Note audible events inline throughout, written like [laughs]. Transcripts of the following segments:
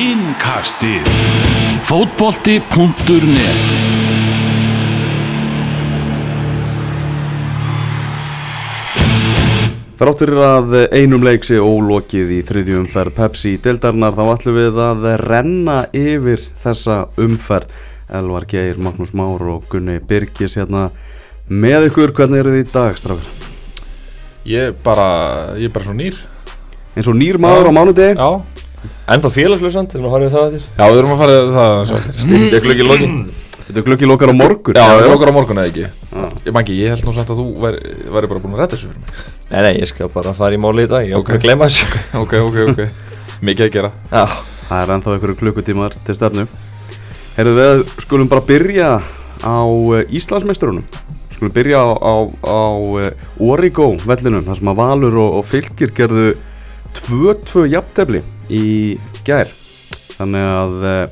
Innkastið. Fótbolti.net Þráttur að einum leik sé ólokið í þriðju umferð Pepsi í deildarnar þá ætlum við að renna yfir þessa umferð. Elvar Geir, Magnús Már og Gunni Birgis hérna með ykkur, hvernig eru þið í dag strafur? Ég er bara, ég er bara svo nýr. Eins og nýr maður á mánudegi? Já, En þá félagslösand, þegar maður horfið það eftir. Já, við erum að fara í það Stýrst ég glöggi lokin? Þetta er glöggi lokar á morgun. Já, við erum okkar á morgun eða ekki? Já. Ég mangi, ég held nú samt að þú væri, væri bara búin að redda þessu fyrir mig. Nei, nei, ég skal bara fara í máli í dag Ég Ok. ákveð að gleyma þessu. [laughs] Ok, ok, ok. Mikið að gera. Já, Það er ennþá einhverju klukkutímar til stefnu. Herðu við skulum bara byrja á uh, Íslandsmeisturunum. Skulum byrja á, á, á uh, Origo vellinum þar sem að Valur og, og Fylkir gerðu 2-2 jafntefli í gær. Þannig að uh,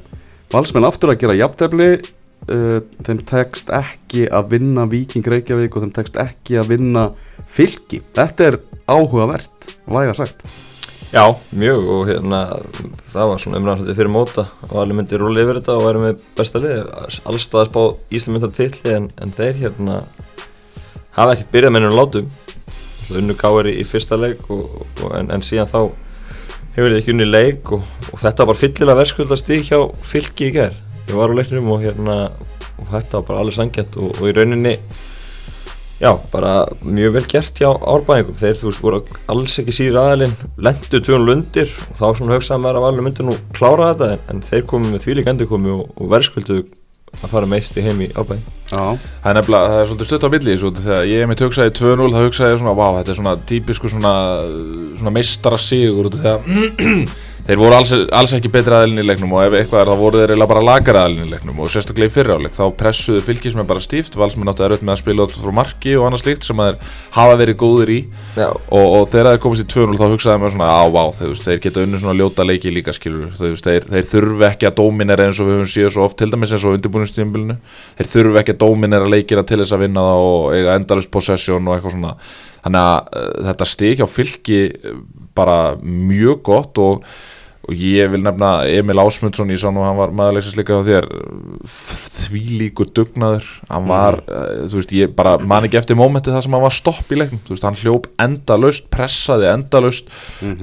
Valsmenn aftur að gera jafntefli uh, þeim tekst ekki að vinna Víking Reykjavík og þeim tekst ekki að vinna Fylki. Þetta er áhugavert, væga sagt. Já, mjög og hérna það var svona umræðan fyrir móta. Og allir myndi rúli yfir þetta og væri með besta lið allstaðar spá Íslandmyndar titli en, en þeir hérna hafa ekkert byrjað með ennum látum. Unnu káir í, í fyrsta leik og, og, en, en síðan þá hefur þið ekki unni leik og, og þetta var fyllilega verðskulda stík hjá fylki í ger ég var á leiknum og hérna og þetta var bara alveg sangjant og, og í rauninni já, bara mjög vel gert hjá árbæðingum þeir þú veist voru alls ekki síður aðalinn lendu tjónu lundir og þá svona hugsaði maður að alveg myndi nú klára þetta en, en þeir komu með þvílík endur komu og, og verðskuldu að fara meist í heim í árbæðing Já, Það er nefnilega, það er svolítið stutt á milli svo, Þegar ég hef mitt hugsaði 2-0 þá hugsaði ég svona Vá, þetta er svona típisku svona, svona meistara sigur Þegar [clears throat] þeir voru alls, alls ekki betri aðilin í leiknum og ef eitthvað er þá voru þeir bara lagar aðilin í leiknum og sérstaklega í fyrra áleik þá pressuðu fylgis með bara stíft valsmenn áttu erfitt með að spila út frá marki og annað slíkt sem að þeir hafa verið góðir í. Og, og þegar þeir komast í 2-0 þá hugsaði maður svona á vá, þeir, þeir geta unni svona ljóta leiki líka skilur þeir, þeir, þeir þurfi ekki að dóminera eins og við höfum síðan svo oft til dæmis eins og undirbúinistímbilinu þeir þurfi ekki að dóminera leikina til þess að vinna það og endalust possession og eitthvað svona. Þannig að uh, þetta stig hjá fylki uh, bara mjög gott og, og ég vil nefna Emil Ásmundsson, ég sá nú hann var maðurlegsins líka á þér því líkur dugnaður. Hann var, uh, þú veist, ég bara man ekki eftir mómenti það sem hann var stopp í leiknum. Þú veist, hann hljóp endalaust, pressaði endalaust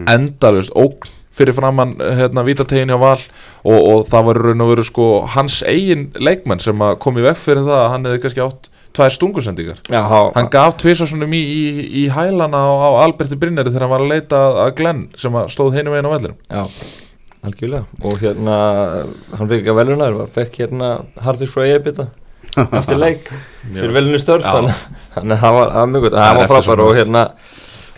endalaust, ógn fyrir framann hérna vítategin hjá Val. Og, og það var raun og veru sko hans eigin leikmenn sem kom í veg fyrir það að hann hefði kannski átt tvær stungusendingar. Já, hann gaf tvisasunum í, í, í hælana á, á Alberti Brynjari þegar hann var að leita að- Glenn sem að stóð hinu veginn á vellinum. Já, algjörlega. Og hérna, hann fikk ekki að velunar fekk hérna Harfis frá Eibita [laughs] eftir leik fyrir velunni störf. Þannig að það var, það mjög gott Það það var frábær og hérna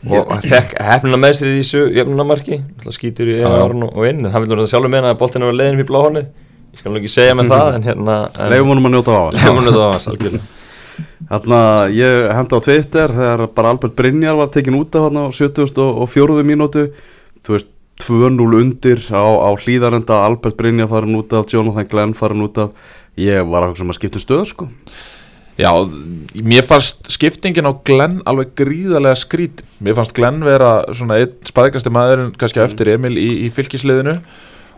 og hann fekk hefnuna með sér í þessu jöfnunamarki skýtur í einu árun og inn en hann vil nú sjálfur meina að boltinu var leiðin fyrir bláhorni ég skal nú ekki segja með það en hérna en- leifum honum að njóta á hann algjörlega Þarna, ég hendi á Twitter þegar bara Albert Brynjar var tekin út af hann á 74. mínútu. Þú veist, 2-0 undir á, á hlýðarenda, Albert Brynjar farin út af Jonathan Glenn farin út af. Ég var að um að skipta um stöð sko. Já, mér fannst skiptingin á Glenn alveg gríðarlega skrít mér fannst Glenn vera svona einn spæðgasti maðurinn kannski á eftir Emil í, í fylgisliðinu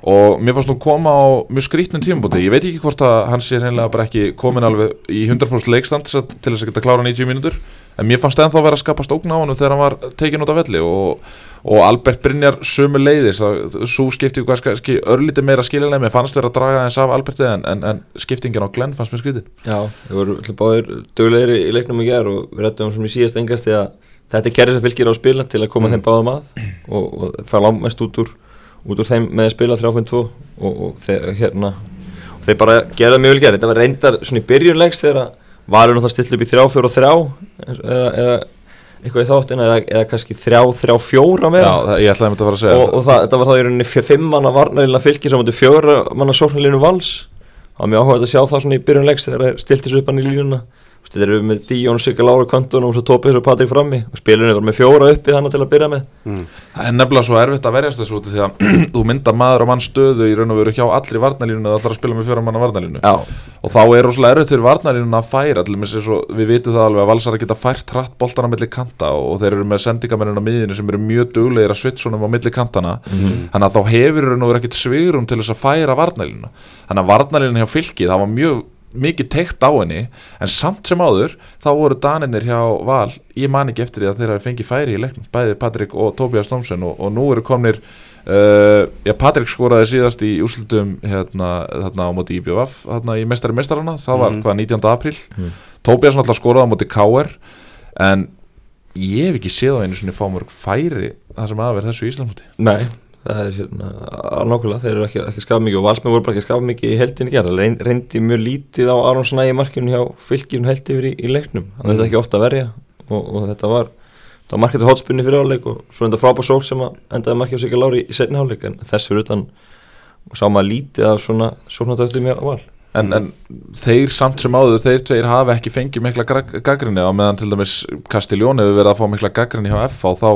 og mér fannst nú koma á mjög skrítnum tímabóti ég veit ekki hvort að hann sé hreinlega bara ekki komin alveg í 100% leikstand til þess að geta klára 90 mínútur. En mér fannst ennþá vera að skapast ógn á hann þegar hann var tekin út af velli. Og, og Albert Brynjar sömu leiðis svo skipti kannski örlítið meira skiljanlega mér fannst vera að draga þess af Alberti en, en, en skiptingin á Glenn fannst mér skrítið Já, við vorum báðir dögulegir í leiknum í gerð og við rættum sem í síðast engast þetta er kerrið sem fylgir á spila til að koma þeim báðum að og, og fara langmest út úr, út úr þeim með að spila 3-5-2 og, og þeir, hérna, og þeir bara gera mjög vel gerð þetta var reyndar svona í byrjunlegs þegar að varum náttúrulega still upp í 3-4-3 eða, eða eitthvað í þáttina eða, eða kannski 3-3-4 meira. Já, það, ég ætlaði að fara að segja og, og það, þetta var þá í rauninni fimm manna varnarlina fylgir saman til fjögra manna sóknarlinu vals. Það var mjög áhugað að sjá það svona í byrjun leiks þegar þeir stilti svo upp hann í línuna Þeir eru með Díón, Sigga Lára konton og svo Tópis og Patrik frammi. Og spilunni var með fjóra uppi þannig til að byrja með. Mm. Það er nefnilega svo erfitt að verjast þessu út af því að [clears throat] þú mynda maður og mann stöðu í raun og veru hjá allri varnalínu eða allar að spila með fjóra manna varnalínu Já, og þá er rosalega erfitt fyrir varnalínuna að færa við vitum það alveg að valsara geta fært hratt boltana milli kanta og þeir eru með sendingamennina miðinu sem eru mjög duglegir að svitsunum á milli kantana þannig að þá hefur í raun og veru ekkit svigrum til þess að færa varnalínuna þannig að varnalínuna hjá fylki það var mjög mikið teikt á henni en samt sem áður þá voru daninir hjá Val ég man ekki eftir því að þeir hafi fengið færi í leiknum bæði Patrik og Tobias Thompson og, og nú eru komnir uh, já Patrik skoraði síðast í úrslutum hérna, hérna á móti IBVF hérna í mestari mestarana, það var Mhm. hvað 19. apríl Mhm. Tobias náttúrulega skoraði á móti KR en ég hef ekki séð á einu svona fá mörg færi það sem aðverð þessu Íslandmóti nei Það er hérna, nákvæmlega, þeir eru ekki, ekki skafað mikið og valsmenn voru bara ekki skafað mikið í heldinni gera, Reyn, reyndi mjög lítið á Aron Snæ í markinu hjá fylkinu held yfir í, í leiknum, hann mm. þetta ekki ofta að verja og, og þetta var, þetta var markið til hotspunni fyrir áleik og svo enda frábár sól sem að endaði markið á sig Lári í setni áleik en þess fyrir utan sá maður lítið af svona döflum í val. En, en þeir samt sem áður þeir tveir hafa ekki fengið mikla gaggrinni á meðan til dæmis Castiglione hefur verið að fá mikla gaggrinni hjá FH og þá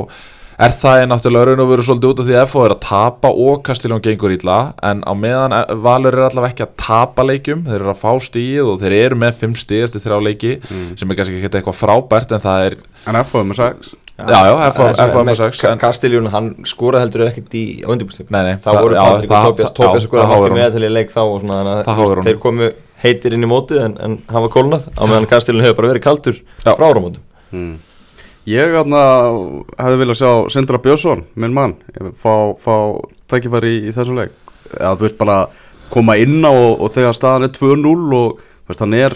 er það er náttúrulega raun og veru svolítið út af því að FH er að tapa og Castiglione gengur ítla en á meðan Valur er allavega ekki að tapa leikjum þeir eru að fá stíð og þeir eru með fimm stíð eftir þrjá leiki sem er kannski ekki eitthvað frábært en það er En FO með 6 Já, já, FH FH er með sex, en- Kastiljón, hann skoraði heldur ekkert í nei, það voru Patrik og það- Tóbias Tóbias markið honum. með til í leik þá þeir komu heitir inn í mótið en, en hann var kólnað á meðan Kastiljón hefur bara verið kaldur frá áramótum mm. Ég atna, hefði viljað sjá Sindra Björnsson, minn mann fá, fá tækifæri í, í þessu leik. Eða þú veist bara koma inn á og, og þegar staðan er 2-0 og veist, hann er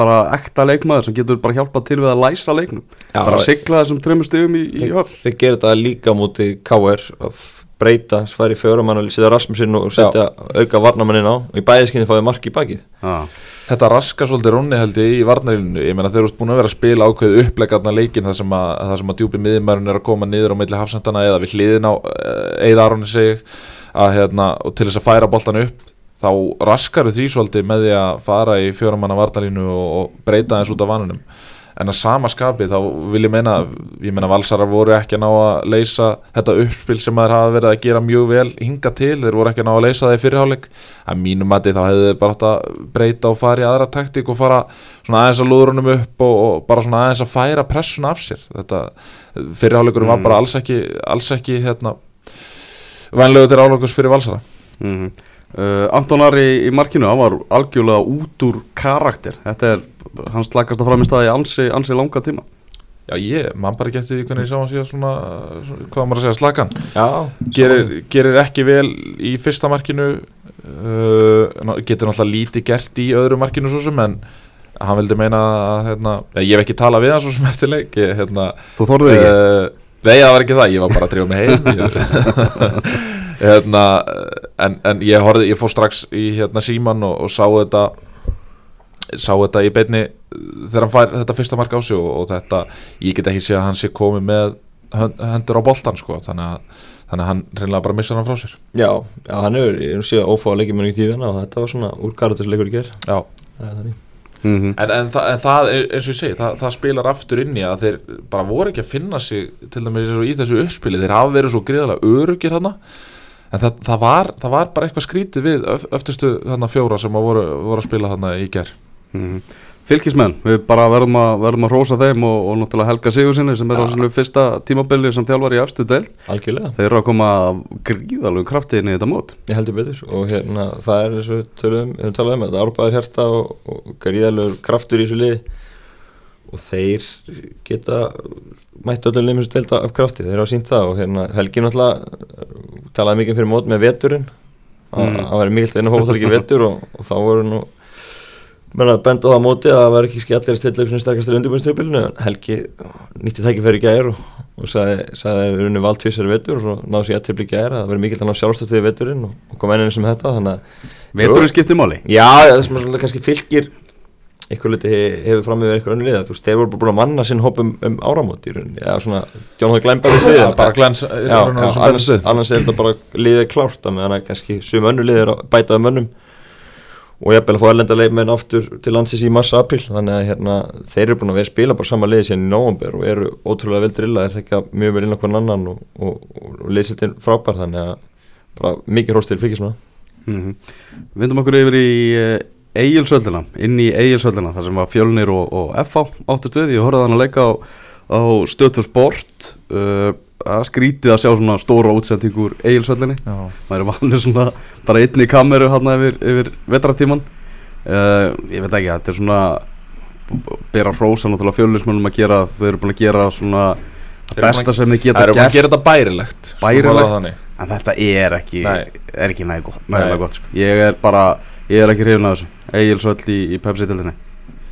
bara ekta leikmaður sem getur bara hjálpað til við að læsa leiknum. Já, bara sigla þessum tremur stigum í, í höfn. þeir gera þetta líka múti KR að breyta, sværi fjóramann og setja Rasmusin og setja auka varnamannin á og í bæðiskinni fáið mark í bakið. Ah. Þetta raskar svolítið rónni held ég í varnarílinu ég meina þeir eru búin að vera að spila ákveðu upplegaðna leikin þar sem að, þar sem að djúpi miðjumærun er að koma niður á milli hafsendana eða við hliðin á eða Aronni seg að hérna og til þess að færa boltan upp þá raskar því svolítið með því að fara í fjóramanna varnarínu og, og breyta þess út af vanunum en að sama skapi þá vil ég meina ég meina valsarar voru ekki að ná að leysa þetta uppspil sem þeir hafa verið að gera mjög vel hinga til, þeir voru ekki að ná að leysa það í fyrirháleik að mínum mati þá hefðu þeir bara átt að breyta og fara í aðra taktík og fara svona aðeins að lúðrunum upp og, og bara svona aðeins að færa pressuna af sér. Þetta fyrirháleikurinn var Mm. bara alls ekki alls ekki hérna vænlegu til álokurs fyrir valsara. Mm uh, Anton Ari í markinu, hann var algjörlega út úr karakter. Þetta er hans slakast að fram í staði ansi, ansi langa tíma. Já ég, mann bara geti því hvernig ég sá hann síðan svona, svona hvað maður að segja, slakan Já, gerir, gerir ekki vel í fyrsta markinu uh, getur náttúrulega lítið gert í öðru markinu svo sem en hann vildi meina að hérna, ég hef ekki talað við hann svo sem eftir leik ég, hérna, Þú þorðið ekki? uh, Nei, það var ekki það, ég var bara að drífa mig heim [laughs] hérna, en, en ég, ég fór strax í hérna, síman og, og sá þetta sá þetta í beinni þegar hann fær þetta fyrsta mark á sig og, og þetta, ég get ekki sé að hann sé komið með hendur á boltan sko, þannig að, þannig að hann reynilega bara missa hann frá sér. Já, já hann hefur, ég sé að ófá að leikja mjög tíðina og þetta var svona úr karatisleikur í ger Já, Það er þannig. Mm -hmm. en, en, það, en það, eins og ég segi það, það spilar aftur inn í að þeir bara voru ekki að finna sig til dæmis í þessu uppspili þeir hafa verið svo gríðalega örugir þarna en það, það, var, það var bara eitthvað skrítið við öf, öftustu þarna fjóra sem að voru, voru að spila þarna í ger Mm Fylkismenn, við bara verðum að, verðum að rósa þeim og, og náttúrulega Helga Sigursinni sem er á Ja. sinu fyrsta tímabili sem þjálfar í efstu deild. Algjörlega, þeir eru að koma gríðalum krafti inn í þetta mót. Ég heldur betur. Og hérna það er eins og tölum, við talaðum um þetta árbæður hjarta og, og gríðalur kraftur í þessu liði. Og þeir geta mætt öllu liðum sem stelta af krafti, þeir hafa sínt það og hérna Helgi náttúrulega talaði mikið fyrir mót með veturinn. Að Mm. það væri mikilvægt að vinna fókváltalegi vetur og, og þá voru nú menn að benda á það móti að það var ekki skellir stilla upp sem sterkastur undirbúinstjöpilinu en Helgi nýtti tækifæri í gær og, og sagði, sagði að við erum vald tvisar vetur og náðu sér í gær að það verið mikilvægt að ná sjálfstöðið veturinn og, og kom enninn sem þetta Veturinn skiptir máli. Já, það sem svona kannski fylgir eitthvað luti hefur fram yfir eitthvað önnu liða. Þú veist, þeir voru bara búin að manna sinn hóp um, um áramót í rauninni, eða svona John Glæmbar í sviðið Já, bara glens annars er þetta bara liðið klárt að meðan að kannski sum önnu liðir bætaði mönnum og ég að fá erlenda leikmenn aftur til landsins í massa-april þannig að hérna, þeir eru búin að vera spila bara sama liði síðan í nóvambur og eru ótrúlega vel drilla þeir þekka mjög vel inn á hvern annan og, og, og, og liðsildin frábær þannig að bara mikið hróstil fylgis svona Mm Vindum okkur yfir í uh, Egilsöldina, inn í Egilsöldina þar sem var Fjölnir og, FH áttu stuði, ég horfði hann að leika á, á stötu sport uh, að skrítið að sjá svona stóra útsendingur Egilsöldinni, Já. maður er vanið svona bara einni í kameru hann yfir, yfir vetratíman uh, ég veit ekki, þetta er svona bera hrósa náttúrulega fjölunismönnum að gera þau eru búin að gera svona besta að- sem þið Það geta eru búin að gert gera þetta bærilegt sko, Bærilegt? en þetta er ekki Nei. er ekki næg gott, Nei. nægilega gott sko. ég er bara, ég er ekki hrifin af þessu Egilsöld í, í Pepsi-dildinni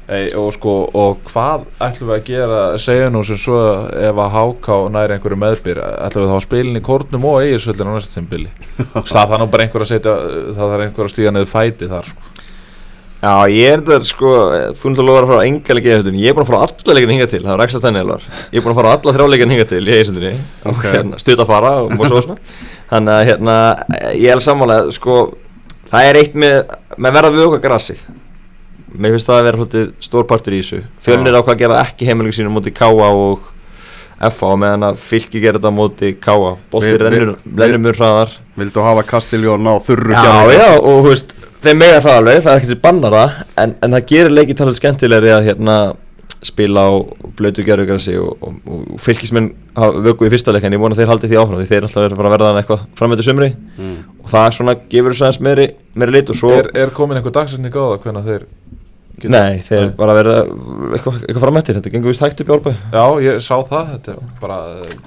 Ei, og sko, og hvað ætlum við að gera, segja nú sem svo ef að háká næri einhverju meðbyr ætlum við þá að spilin í kórnum og eigirsvöldin á næsta tímbili [laughs] það þarf nú bara einhver að setja það þarf einhver að stíga niður fæti þar sko. Já, ég er þetta sko, þú náttúrulega lofar að fara á enga leikið í einsöndunni, ég er búin að fara á alla leikinu hinga til, það er ræksta stænni elvar, ég er búin að fara á alla þrjá leikinu hinga til í einsöndunni, Ok. [laughs] hérna, stutt að fara og svo svona, hérna, er sko, það er eitt með, með verða við okkar grassið, mér finnst það að vera hluti stór partur í þessu, fjölnir á hvað að gera ekki heimilíku sínu móti Káa og FA meðan að fylki gera þetta móti Káa, bolti Við- rennur, mjög hraðar, vildu hafa Kastiljón á þurru Já, Keflavík? já, og þú veist, þeir mega það alveg, það er ekkert sem bannar það en, en það gerir leikið talað skemmtilegri að hérna spila á blötu gerðugrassi og, og, og fylgismenn hafa vöku í fyrsta leik en ég vona að þeir haldi því áfram því þeir alltaf eru að verða hann eitthvað framötu sumri. Mm. og það svona gefur þess aðeins meiri, meiri lit og svo er, er komin einhver dagsetning á það hvernig þeir geta- Nei, þeir Nei. bara verða eitthvað, eitthvað framöttir, þetta gengur vist hægt upp í álbæ Já, ég sá það, þetta er bara,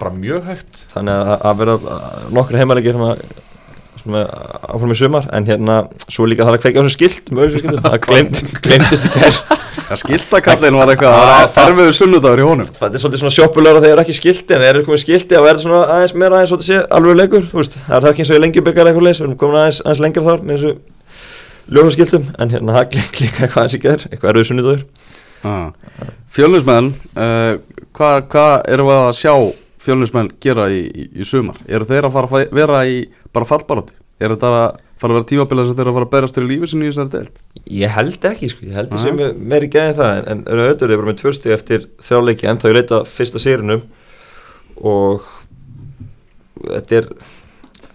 bara mjög hægt. Þannig að, að verða nokkru heimalegir að að áfram í sumar en hérna svo líka það að kveika á skiltum auðvitað það gleymdist í Það skiltakallin var eitthvað við [laughs] sunnudagur í honum. Það er svolítið svona sjoppulegur að þeir eru ekki skilti en þeir eru komið skilti og verður svona aðeins meira aðeins svolítið sé alveg leikur það er það ekki eins og í lengi byggjar eitthvað leys við erum komin aðeins, aðeins lengra þar með þessu ljósaskiltum en hérna það glemt líka eitthvað aðeins í gerð eitthvað erfið sunnudagur Fjölnismenn uh, Hvað hva erum við að sjá Fjölnismenn gera í, í, í sumar? Eru þeir að fara að vera í bara fallbaróti? Er þetta að fara að vera tímabilið sem þeir eru að fara að berast fyrir lífi sinni í þessari deild? Ég held ekki sko, ég held Aha. þessi með meiri gæði það en, eru auðvitað þeir bara með tvö stig eftir þrjáleiki en þau leita fyrsta sérunum og þetta er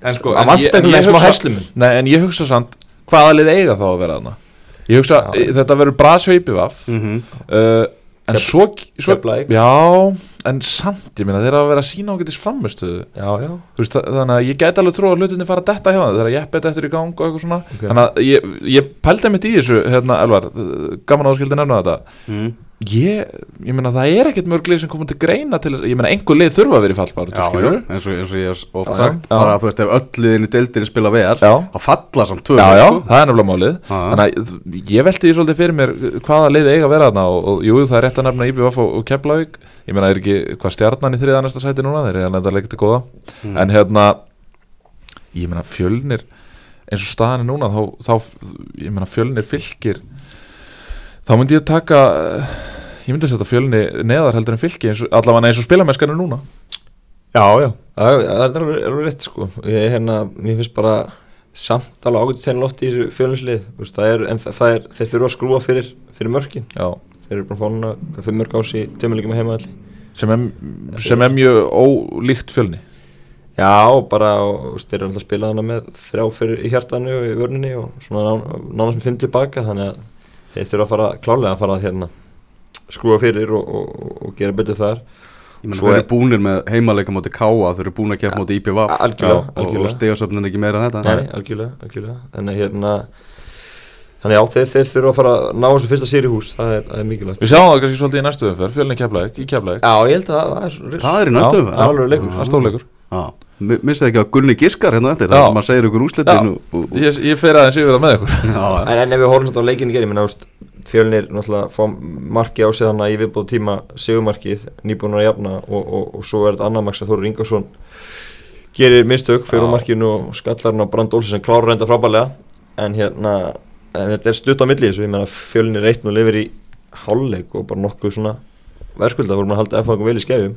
En sko, en ég- en ég hugsa-. Nei, en ég hugsa samt, hvaða lið eiga þá að vera þarna? Ég hugsa, Já. þetta verður Brasjó IPVaf Mm -hmm. uh, En Kef- svo, svo. Já, en samt, ég meina þeir eru að vera sína Þú veist, þa- þannig að ég gæti alveg trú að hlutinni fara detta hjá það þegar ég beti eftir í gang og eitthvað svona Ok. þannig að ég, ég pældi mitt í þessu hérna, Elvar, gaman að þú skildi nefna þetta mm. Ég, ég meina það er ekkert mörg lið sem komum til greina til þess, ég meina einhver lið þurfa að vera í fallbár Já, já, eins og, eins og ég hef oft Já, sagt já. bara að þú veist ef öll liðin í deildinni spila vel þá falla samt tvö Já, já, sko. það er nefnilega málið. Þannig að ég velti því svolítið fyrir mér hvaða lið eiga að vera þarna og, og jú, það er rétt að nefna IBF og, og Keflavík Ég meina, er ekki hvað stjarnan í þriða næsta sæti núna, þeir eru að leika til góða Mm. En hérna, ég meina fjölnir eins og staðan er núna þá, þá ég meina fjölnir fylgir þá myndi ég taka eh, ég myndi að setja fjölni neðar heldur en fylgi eins og, allavega eins og spilameskan er núna. Já, já, það er alveg, rétt sko. Ég, hérna, mér finnst bara samt alveg ágætið tegna loft í þessu fjölinslið það er, en það, er, þeir þurfa að skrúa fyrir, fyrir mörkin, Já, þeir eru bara fóna fyrir mörg ás í tömuleikum með heimaðalli sem er, sem er mjög ólíkt fjölni. Já, bara, þeir eru alltaf að spila hana með þrjá fyrir í hjartanu og í vörninni og svona ná- nánast með fimm tilbaka þannig að þeir þurfa að fara klálega að fara að hérna skrúa fyrir og, og, og gera betur þar. Er- eru búnir með heimalega móti Káa þau eru búin að móti IPVaf Algjörlega, og, stegasöfnin ekki meira en þetta. Nei, algjörlega, algjörlega. Þannig að hérna Þannig já, þeir, þeir þurfa að fara að ná þessu fyrsta sér í hús. Það er, það er mikilvægt. Við sjáum það kannski svolítið í næstu umferð, fjölni Keflavík, í Keflavík. Já, ég held að það, er Það er í næstu umferð. það er alveg leikur. Það ekki að Gunni Giskar hérna eftir? Já. þannig að maður segir ykkur og, og, og, Ég, ég fer aðeins yfir það með ykkur. Já, [laughs] En, en ef við horfum svolítið á minna, veist, fjölnir náttúrulega fá marki á sig þannig í viðbúð tíma segumarkið, nýbúnar að jafna og, og, og svo er þetta annar maks að Þóru Ingarsson gerir mistök fyrir markinu og skallar hann á Brand Olsen sem klárar reynda frábælega en hérna, en þetta er stutt á milli þessu, ég meina fjölnir eitt og lifir í hálfleik og bara nokkuð svona verðskulda vorum að halda FH vel í skefjum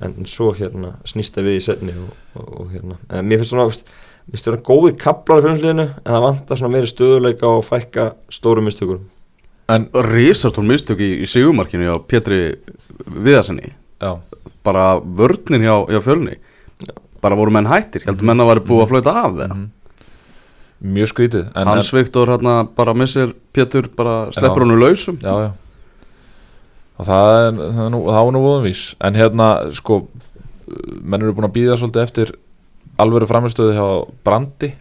en, svo hérna snýst það við í setni og, og, og hérna, en mér finnst svona veist, Mér finnst vera góði kaplar í fyrirliðinu en það vantar svona meiri stöðuleika og fækka stórum mistökur En, Rísastól mistök í, í sigumarkinu hjá Pétri Viðarsenni já, bara vörninn hjá, hjá fjölni. Bara voru menn hættir, heldur menn að væri búið að flauta af þeirra mjög skrítið. En, Hans Viktor hérna bara missir Pétur bara sleppur Já. honum lausum. Já, já og það er, það er nú, það var nú voðumvís en hérna, sko menn eru búin að býða svolítið eftir alvöru framistöðu hjá Brandi.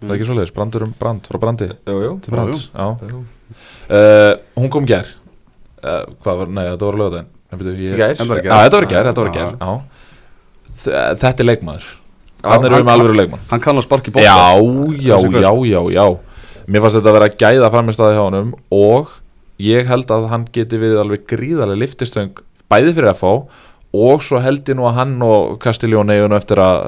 Það er ekki svolítið, Brandur um Brand frá Brandi. Jú, jú, til Brands, já, jú. Uh, hún kom gær. Uh, hvað var, nei, þetta var Já, þetta var gær, þetta var Já. gær já. Þ- þetta er leikmaður. Hann er hann- um alvöru leikmann. Hann kann að sparki bóta já, já, já, já, já. Mér fannst þetta að vera gæða framistæði hjá honum og ég held að hann geti við alveg gríðarlega liftistöng bæði fyrir FH og svo held ég nú að hann og Castiglione eigunu eftir að,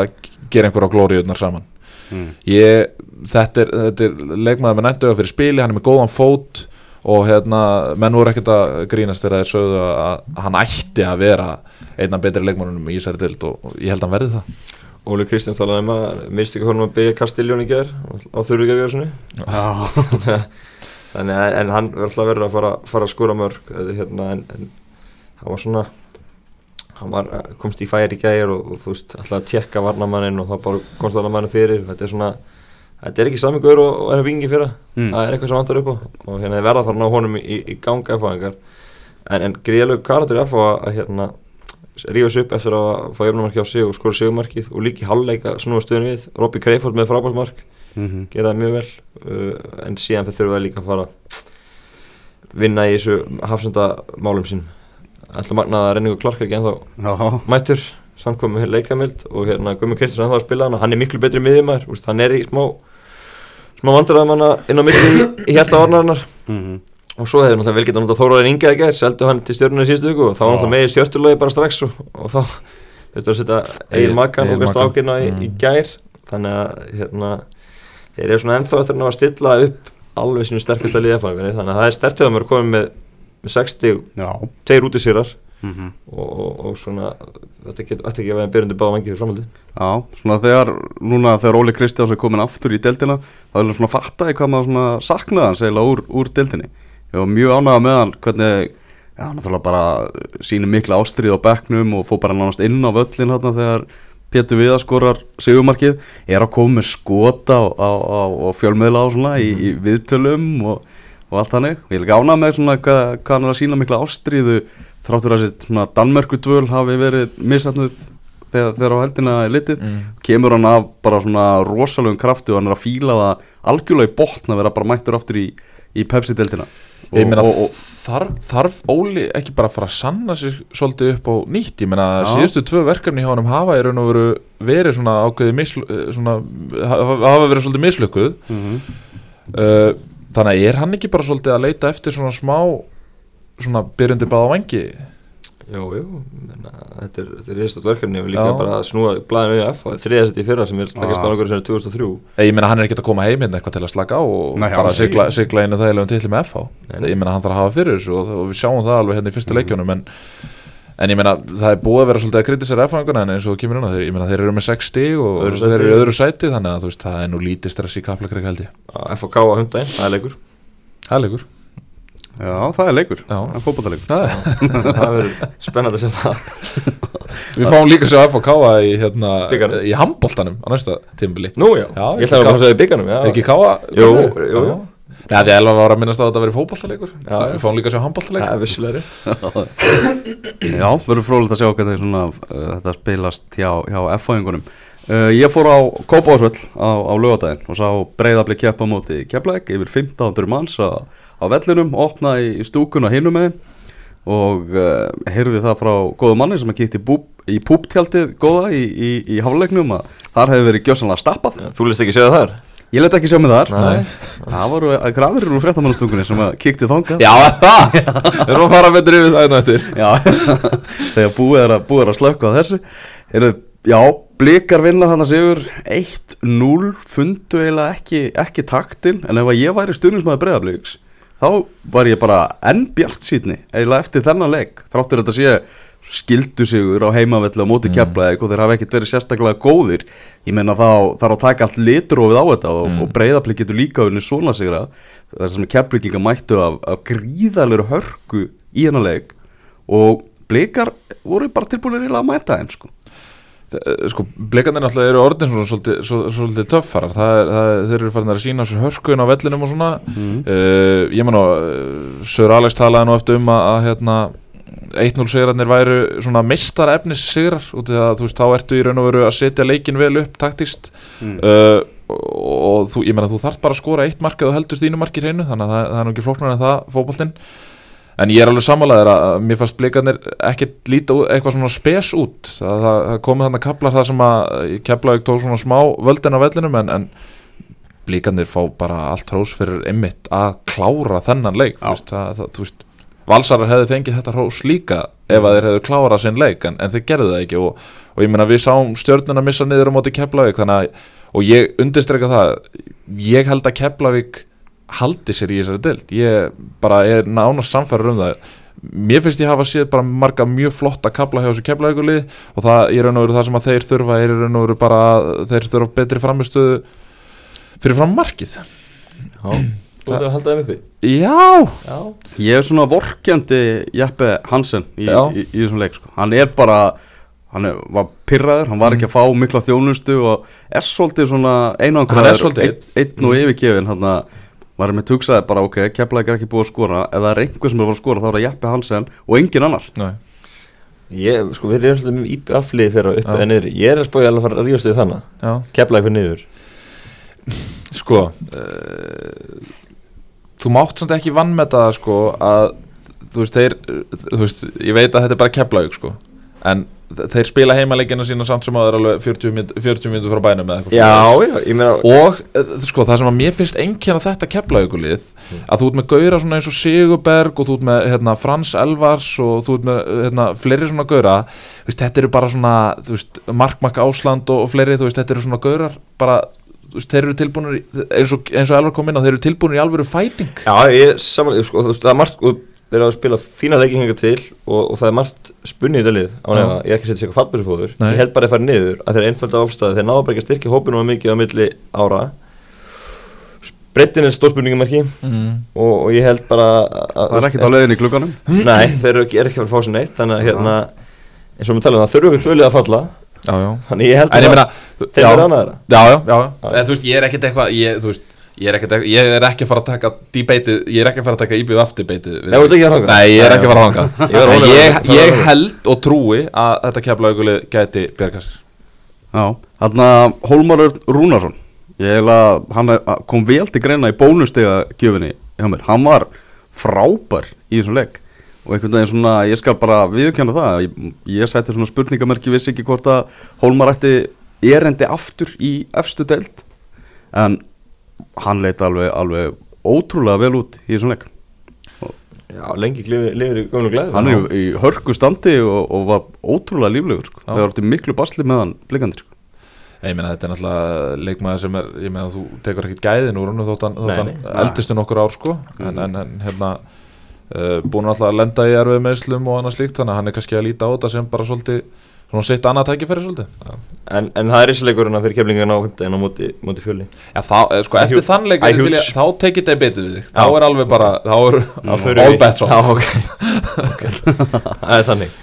að gera einhverja glóriðunar saman. Mm. ég, þetta, er, þetta er leikmaður með næntu fyrir spili, hann er með góðan fót og hérna, menn voru ekkert að grínast þegar þeir sögðu að hann ætti að vera einna betri leikmannunum í þessari dild og, og ég held að hann verði það. Óli Kristjáns talaði um að minnst ekki honum að byrja Kastiljón í gerð á þurrugerðarsunni Já, [laughs] Að en hann verður alltaf verið að fara, fara að skora mörg eða hérna en, en hann var svona hann var, eh, komst í færi í gæjar og, og þú veist alltaf að tjekka varnamannin og þá bara komst varnamannin fyrir. Þetta er svona, þetta er ekki sami gaur og, og er að vingi fyrir Mm. það er eitthvað sem vantar upp á. Og hérna verða að fara ná honum í, í ganga erfáðingar en, en gríðalög karakter er að, að hérna rífa sig upp eftir að fá jöfnumarki á sig og skora sigurmarkið og líka í halvleika snúa stöðun við, Robby Kreiford með frábærsmark Mhm. gera það mjög vel uh, en síðan þurfum við líka að fara að vinna í þessu hafsendamálum sín. Ætla magnað að Renningu Clark er ekki ennþá mættur samkomi leikamild og hérna Gummi Kristinsson ennþá að spila hana. Hann er miklu betri miðjumæður, úst, hann er í smá smá vandræðamanna inn á milli í, í hjarta varnarnar Mhm. og svo hefur náttúrulega vel getað náttúrulega Þóraðin Ingeða gær seldu hann til stjórnuna í síðustu viku og þá var náttúrulega með í stjórnulegi bara strax og, og þá þurftu að setja Makan Egil og strákina í, í Mm. gær. Þannig að hérna þeir eru svona ennþá eftir að ná að stilla upp alveg sínu sterkasta liðafæðingar þannig að það er stertið að að koma með, með 60, já. tveir út í sérar Mhm. og, og, og svona þetta get- ætti ekki að vera byrjandi báða vangi fyrir framhaldi Já, svona þegar, núna þegar Óli Kristjáns er komin aftur í deildina þá er hann svona fattaði hvað maður svona saknaði hans eiginlega úr, úr deildinni. Ég var mjög ánægða með hann hvernig já, náttúrulega bara síni mikla ástrið á bekknum og fór bara nánast inn á völlin þarna þegar Pétur Viða skorar sigumarkið, er að koma með skota á, á, á, á fjölmiðla og svona í, í viðtölum og, og allt hannig, ég er ekki ánægða með svona hvað, hvað hann er að sína mikla ástriðu þráttur að þessi svona Danmörku dvöl hafi verið misatnuð þegar, þegar á heldina er litið. Mm. kemur hann af bara svona rosalegum krafti og hann er að fíla það algjörlega í botn að vera bara mættur aftur í, í Pepsi-deltina þarf, þarf Óli ekki bara að fara að sanna sig svolítið upp á nýtt, ég meina Já. síðustu tvö verkefni hjá honum hafa í raun og veru verið svona ákveði mislu, eh, svona, hafa verið svolítið mislukkuð mm -hmm. uh, þannig að er hann ekki bara svolítið að leita eftir svona smá svona byrjundi báða vangi Jú, jú, menna, þetta er, þetta er reistótt verkefni og líka Já. bara að snúa blæðinu í F og þriðast í fyrra sem er slagast Já. árangur sem er 2003 Eh, ég meina hann er ekki að koma heim hérna eitthvað til að slaka á og Nei, bara alls sigla, sigla einu þægilegum titli með FH Nei, nei. ég meina hann þarf að hafa fyrir þessu og, og við sjáum það alveg hérna í fyrstu leikjónum en, en ég meina það er búið að vera svolítið að kritisera F-fanguna en eins og þú kemur inn á þeir, ég meina þeir eru með 6 stig og Öðru þeir eru í öðru sæti þannig að veist það er nú lítið stress í kaplakreik held ég Já, það er leikur, Já. það er fótballleikur Það er- [laughs] verður spennandi að það. [laughs] Við fáum líka að FH káa í, hérna, í handboltanum á næsta tímbili Nú já, Já, ég ætlaði að koma að segja í bygganum er ekki káa Jú, jú, jú. Já, því að Elva var að minnast á að þetta verið fótboltaleikur. Já. við fáum líka að sjá handboltaleikur. Það er vissulegri Já, verður frólægt að sjá hvernig svona, uh, þetta spilast hjá, hjá F-fæðingunum uh, Ég fór á Kópásvöll á, á lögadaginn og sá breyðabli keppa á móti Keflæk yfir 1500 manns á, á vellinum, opnaði í stúkuna hinum með og uh, heyrði það frá góða manni sem að kíkti í, búb, í púptjaldið góða í, í, í hálfleiknum að þar hefði verið gjössanlega stappað. Þú list ekki segja þar? Ég let ekki sjá mig þar. Nei. Það voru græður úr fréttamannastungunni sem að kíkti þangað. Já, það, [laughs] við erum að fara betur yfir það einu eftir. Já, [laughs] þegar búið er að, búið er að slökka á þessu. Heru, Já, blikar vinna þannig að sigur 1-0 fundu eiginlega ekki, ekki taktin en ef að ég væri stuðnismæður breyðabliks þá var ég bara enn bjart sýtni eiginlega eftir þennan leik þráttur þetta sé skildu sigur á heimavelli á móti mm. keflaðið og þeir hafa ekkert verið sérstaklega góðir ég menna þá þarf að taka allt litrófið á þetta og, Mm. og breyðaplik getur líka unni svona sigra þar sem keflinginga mættu af, af gríðalegur hörku í hennar leik og blikar voru bara tilbúinir að mæta þeim sko. Eh, sko, blikarnir náttúrulega eru orðin svona svolítið, svo- svolítið töffarar það er, það er, þeir eru farin að sína sér hörkuinn á vellinum og svona mm. uh, ég menn og uh, Sör Alex talaði nú eftir um að, að hérna 1-0 sigrarnir væru svona meistar efnis sigrar út af að þú veist þá ertu í raun og veru að setja leikin vel upp taktist Mm. uh, og, og þú, ég menna þú þarft bara að skora eitt mark eða heldur þínu marki hreinu þannig að það, það er nú ekki flóknar en það fótboltinn en ég er alveg sammálaðir að að mér fannst blikarnir ekkert líta ú- eitthvað svona spes út. Það, það, það komið þannig kaplar það sem að Keflavík tók svona smá völdin á vellinum en, en blikarnir fá bara allt hrós fyrir einmitt að klára þennan leik. Þú veist, það, þú veist Valsarar hefði fengið þetta hrós líka ef að þeir hefðu klárað sinn leik en, en þeir gerðu það ekki. Og, og ég meina við sáum stjörnuna missa niður á móti Keflavík þannig að, og ég undirstreka það ég held að Keflavík haldi sér í þessari deild. Ég bara er nánast samfæður um það. Mér finnst ég hafa séð bara marga mjög flotta kabla hjá þessu keflaugulið og það er raun og veru það sem að þeir þurfa er raun og veru bara þeir þurfa betri framistöðu fyrir fram markið. Já, þú þarf að halda þeim uppi? Já, Já, Ég er svona vorkjandi Jeppe Hansen í, Já. í, í þessum leik sko. Hann er bara Hann er, var pyrraður, hann var ekki að fá mikla þjónustu og er svolítið svona einangraður einn, einn og yfirgefin hann að maður er með tugsaði bara ok, keflaði er ekki búið að skora. Ef það er einhver sem er að skora þá er það Jeppe Hansen og engin annar. Nei. ég, sko, við erum svolítið með IPF-lið fyrir að Já. eða niður. Ég er að alveg að fara að ríðast við þannig já, Kefla eitthvað niður. Sko uh, þú mátt samt ekki vannmeta það sko að þú veist, þeir, þú veist, ég veit að þetta er bara keflaug sko, en þeir spila heimaleikina sína samt sem að það er alveg 40 mínútur 40 mínútur frá bænum eða eitthvað Já, já, meina og eh, sko það sem að mér finnst einnkjana þetta keflaugulið að þú ert með gauðra svona eins og Sigurberg og þú ert með hérna, Frans Elvars og þú ert með hérna, fleiri svona gauðra þetta eru bara svona þú veist, Markmak Ásland og, og fleiri veist, þetta eru svona gauðrar bara þeir eru tilbúinir í- eins og, og Elvar kom inn á þeir eru tilbúinir í alvöru fæting. Já, ég er saman, sko, það er margt og þeir eru að spila fína leikingar til og, og það er margt spunnið í þetta lið. Á nefa, ég er ekki að setja sér eitthvað fallbæsufóður Nei. ég held bara að fara niður að þeir eru einfölda áfstæði þeir náðu bara ekki að styrkja hópinu mikið á milli ára. Breytin er stórspunningumarki mm. og, og ég held bara að, það er ekkert á leiðin í klukkanum Nei, þeir eru ekki, er ekki að fara að fá sér neitt. Þannig að hérna, eins og við talum það þurfum við tvölið að falla. Já, já. Þannig ég held en ég meina þeir já, eru annaðra ég er eitthvað ég, ég er ég ekki að fara að taka debatið, ég er ekki að fara að taka aftur debatið Nei, þú ert ekki að þangað? Nei, ég er ekki að fara að Ég hanga [laughs] ég, ég rólegur. held og trúi að þetta keflaugulið gæti bjarga sér. Já, hann að Hólmarur Rúnarsson. Ég hef að hann kom vel til greina í bónustega gjöfinni hjá mér, hann var frábær í þessum leik. Og einhvern veginn svona, ég skal bara viðkjanna það ég, ég sætti svona spurningamerki vissi ekki hvort að Hólmar ætti erendi aftur í efstu deild. En hann leit alveg, alveg ótrúlega vel út í þessum leik Já, lengi lifir, í gömlu glæðu hann er í, í hörku standi og, og var ótrúlega líflegur sko. Það var orðið miklu basli með hann blikandi sko. Ég meina þetta er náttúrulega leikmaður sem er, ég meina þú tekur ekkert gæðin úr hann þótt hann, Nei, þótt hann nei. eldist um nokkur ár sko en, en, en hérna uh, búin alltaf að lenda í erfið meðslum og annað slíkt þannig að hann er kannski að líta á þetta sem bara svolítið svona sitt annað tækifæri svolítið. En, en það er eins og leikurinn fyrir keflingarna á 15 á móti, móti fjöli. Já, þá, eh, sko, Æ, eftir huge. þann leik Æ, til huge. ég- þá tekið þetta betið við þig. Þá er alveg bara, þá er all bets off Já, ok, [laughs] okay. Það er þannig.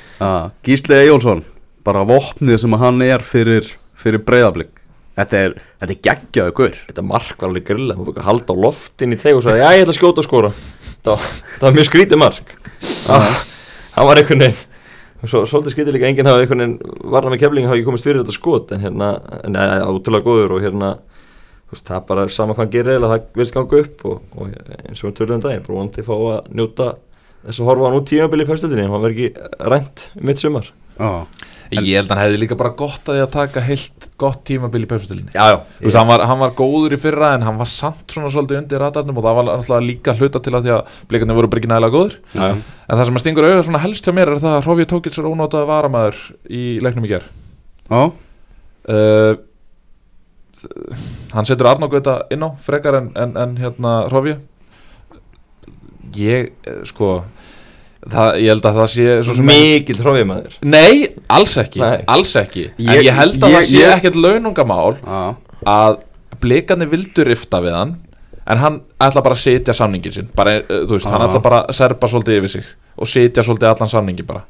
Gísli Ejjólfsson bara vopnið sem hann er fyrir, fyrir breyðablík þetta er, þetta er geggjaðu guður Þetta mark var alveg grilla, maður búið að halda á loftin í teg og sagði, já ég ætla að skjóta og skora. Það var, það var mjög skrítið mark. Hann var einhvern veginn svo, Svolítið skrítið líka, enginn hafa einhvern veginn Varna með keflingin hafa ekki komist fyrir þetta skot En hérna, er útrúlega góður og hérna þú veist, Það er bara sama hvað hann gerir eða það virðist ganga upp og, og eins og við tölum daginn Bara vonandi fá að njóta þess að horfa hann út tímabili í pæstöldinni Hann verður ekki rænt mitt sumar. Ég held að hann hefði líka bara gott að því að taka heilt gott tímabil í pepsustilinni Já, já, Þú veist, hann var, hann var góður í fyrra en hann var samt svona svolítið undir radarnum og það var alltaf líka hluta til að því að blikarnir voru bara ekki nægilega góður já, já. en það sem að stingur auðvitað svona helst hjá mér er það að Hrófið Tókits er ónótaði varamæður í leiknum í ger Já, uh, hann setur Arnó Gauta inn á frekar en, en, en hérna Hrófið ég, eh, sko það, ég held að það sé svo sem Mikil trófið Nei, alls ekki, Nei. alls ekki En Ég- ég held að ég- það sé ég- ekkert launungamál Já, að blikarnir vildu rifta við hann en hann ætla bara að setja samningin sinn bara, eh, þú veist, hann Já. ætla bara að serpa svolítið yfir sig og setja svolítið allan samningin bara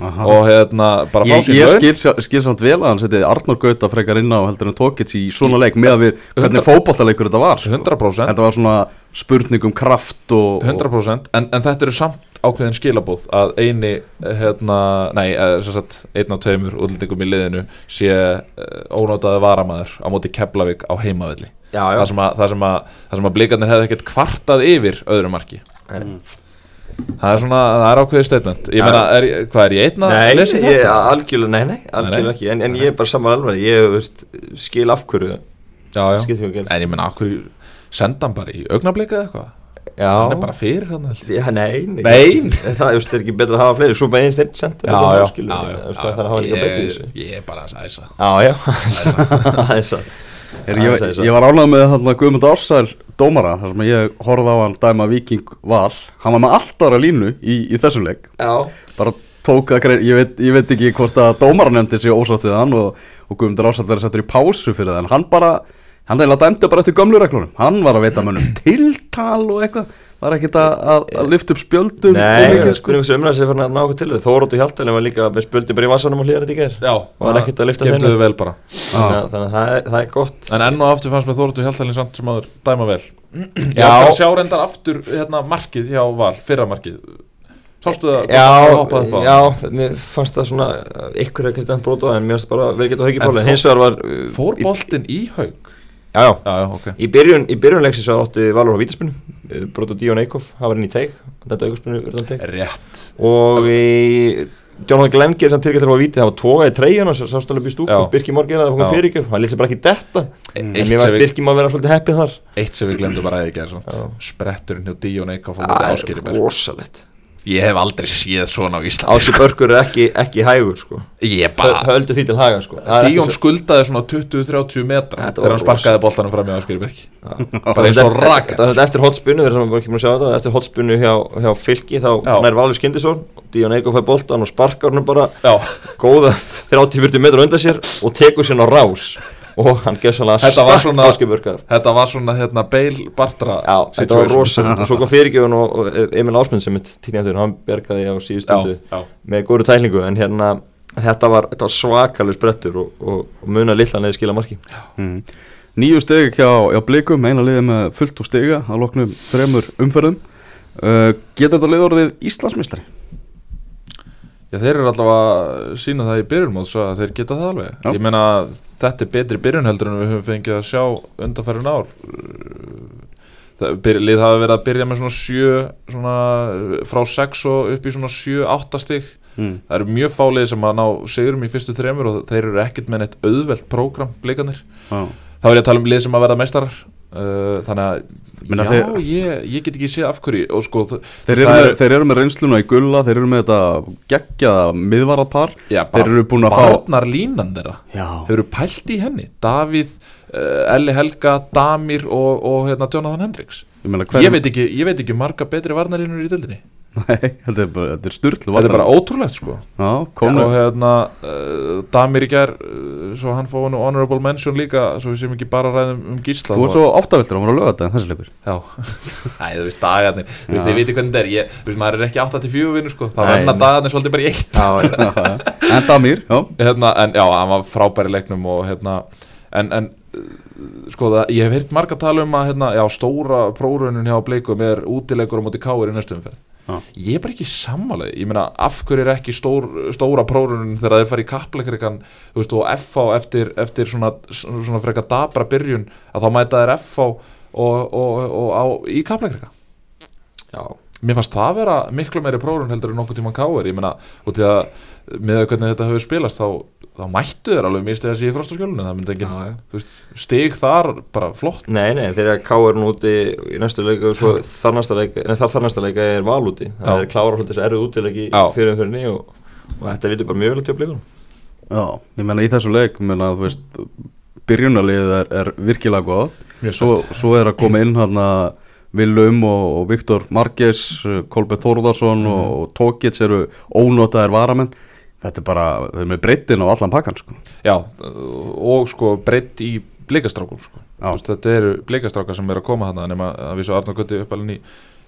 aha. og hérna, bara fá Ég, sér ég laun skil, sjá- skil samt vel að hann setið Arnur Gauta frekar inn á heldur en Tókits í svona leik með að við hvernig fótballtaleikur þetta var sko. 100% Þetta var svona spurning um kraft og, 100% en, en þetta eru samt ákveðin skilabóð að eini hérna, nei, eh, sem sagt, einn á tveimur útlendingum í liðinu sé uh, ónótaði varamæður á móti Keflavík á heimavelli. Já, já. Það sem að, það sem að, það sem að blikarnir hefði ekkert kvartað yfir öðru marki. Nei. það er svona, það er ákveðið statement. Ég meina, er, ég- hvað er ég einn að Nei, lesa ég, þetta? algjörlega, nei, nei, algjörlega ekki. En, en ég er bara saman alveg, ég veist, skil af hverju já, en ég meina, okkur senda hann bara í augnablikið eða eitthvað Já, hann er bara fyrir hann ég. Já, nei, nei, Nei. Það veist, er ekki betra að hafa fleiri. Svo með einn steinn sent er ég, ég er bara að æsa Já, já, aðeins að [laughs] Er, Já, ég, svo. ég var ánægð með þarna Guðmund Ársæl dómara þar sem ég horfði á hann dæma Viking Val. Hann var með allt ára línu í, í þessum leik. Já, bara tók það greið, ég veit, ég veit ekki hvort að dómaranemndi sé ósátt við hann og, og Guðmundur Ársæl verið settur í pásu fyrir það en hann bara, hann eiginlega dæmdi bara eftir gömlu reglunum, hann var að veita mönnum tiltal og eitthvað. Var ekkert að, að, að lyfta upp spjöldum nei, mikið, sko? einhvers umræðis er farin að ná okkur til Þóróttu Hjaltalinn var líka með spöldi bara í vassanum og hlýðar þetta í ger já, var ekkert að lyfta þeim Þannig að þannig að það er- það er gott. En enn og aftur fannst með Þóruldur Hjaltalinn samt sem aður dæma vel. [clears throat] Já, Já. sjá reyndar aftur hérna markið hjá Val, fyrra markið. Sástu það? Já, hoppaði upp á já, það? mér fannst það svona ykkur ekkert að bróta en mér finnst bara vel geta haugi En bóli fór- hins vegar var uh, í- í haug Já, já, ok. Í byrjun, í byrjun leiksins var átti Valur á vítaspinu bróta Díón Eikhoff, hann var inn í teig þetta aukarspinu verðan teig rétt. Og í Jonathan Glenn gerir samt tilgætt til að víti. Það var tóga í treyjuna sem sást alveg stúku. Já. Birki Mór gerði það, kom fyrir ekki hann lýtti bara ekki detta. E- en mér sem við- Birki Mór vera svolítið heppið þar. Eitt sem við glemdum að ræða ekki er svona spretturinn hjá Díón Eikhoff á móti Það er rosalegt ég hef aldrei séð svona á Íslandi Ási Börkur er ekki, ekki hægur sko. Bara höldu því til haga sko. Það er Díón svo- skuldaði svona 20-30 metra þegar hann sparkaði boltanum fram í Áskýriberg bara bara eins og raket. þetta er eftir hotspunnu, þeir sem var ekki múin að sjá þetta eftir hotspunnu hjá, hjá fylki þá Já. nær Valur Skindisson Díón Eikhoff fær boltan og sparkar hann bara. Já, góða 30-40 metra undan sér og tekur sér á rás og hann gefur svona Þetta var svona- Áskeburkar þetta var svona hérna Bale Bartra Já, þetta var rosa og [laughs] svo kom fyrirgjöfun og, og Emil Ásmund sem er tíknættur, hann bergaði á síðustundu með góru tæklingu en hérna þetta var, þetta var svakalega sprettur og, og, og muna lilla neði skila marki. Mm. Nýju steg hjá, hjá blikum, eina liði með fullt og stega að loknum þremur umferðum. Uh, Getur þetta lið orðið Íslandsmeistari? Já, þeir eru allavega að sína það í byrjunmóts að þeir geta það alveg. Já. Ég meina, þetta er betri byrjun heldur en við höfum fengið að sjá undanfærin ár. Það, byr, lið hafa verið að byrja með svona sjö, svona frá sex og upp í svona sjö, átta stig. Mm. Það eru mjög fálið sem að ná sigurum í fyrstu þremur og þeir eru ekkert með neitt auðvelt prógram, blikanir. Já. Þá er ég að tala um lið sem að verða meistarar. Uh, þannig að, já, þeir- ég, ég get ekki séð af hverju og sko, Þeir eru, með, þeir eru með reynsluna í gulla, þeir eru með þetta geggjaða miðvarðarpar Þeir eru búin að fá barnar línan þeirra. Já, Hefur pælt í henni? Davíð, uh, Elli Helga, Damir og, og hérna, Jonathan Hendricks. Ég meina hver ég, veit ekki, ég veit ekki marga betri varnarínur í dildinni Nei, þetta er, bara- þetta er styrlu Þetta er bara ótrúlegt sko. Já, og konu hérna uh, Damir í gær uh, svo hann fóði honorable mention líka svo við séum ekki bara ræða um, gísla Þú var svo áttavildur, hann var að löga þetta en þessi leikur. Já, [laughs] Æ, þú veist dagarnir. Þú veist, Já. ég veit ekki hvernig þetta er. Ég, Þú veist, maður er ekki 8-4 vinnu sko. Renna nei. dagarnir svolítið bara í eitt. Já, En Damir, já. Hérna, En já, hann var frábæri leiknum og hérna En, en sko það, ég hef heyrt marga tala um að hérna, já, stóra prórunin hjá Bleikum er útileikur á móti káir í næstu umferð Já. Ég er bara ekki sammálaði Ég meina, af hverju er ekki stór, stóra prórunin þegar þeir fara í kappleikrikan Þú veist, og FH eftir, eftir svona, svona freka dabra byrjun að þá mæta þeir FH og, og, og, á, í kappleikrika já, Mér fannst það að vera miklu meiri prófun heldur en nokkuð tíma káir, ég meina út í að með að hvernig þetta hefur spilast þá, þá mættu þeir alveg mistið þessi í frostaskjölunum það myndi ekki, já, já. þú veist, stig þar bara flott, Nei, nei, þegar K nú úti í næstu leika og svo þarnasta leika, nei þar þarnasta leika er val úti. Já. það er klára hluti þessi erfið útileiki Já. fyrir umfyrinni og, og þetta lítur bara mjög vel að tjópa leikunum Já, ég meina í þessu leik, ég meina, þú veist Byrjunarliðið er, er virkilega góð svo, svo er að koma inn hann að Willum og, og Viktor Marques Kolbjörn Þórðarsson og, og Tókits eru ónotaðir varamenn. Þetta er bara, þau með breyttin á allan pakkan sko. Já, og sko breytt í blikastrákum sko. Þetta eru blikastrákar sem eru að koma nema að við svo Arnar Gutti uppalinn í,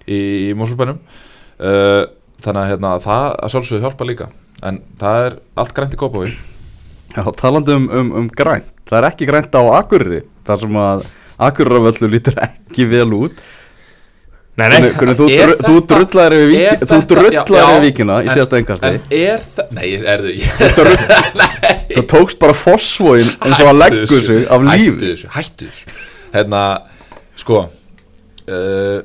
í, í Mósulbænum uh, þannig að hérna, það að sjálfsögðu hjálpa líka. En það er allt grænt í kópaví Já, talandi um, um, um grænt. Það er ekki grænt á Akureyri þar sem að Akureyrarvöllu lítur ekki vel út Nei, Hvernig, hvernig þú, Er þú þetta- drullar yfir, er víki, þú drullar já, yfir já, víkina í en- síðasta engasti En er það, nei, er þau það [laughs] tókst bara fosfóin eins og að leggur sig af lífi. Hættu þessu, hættu þessu. Hérna, sko uh,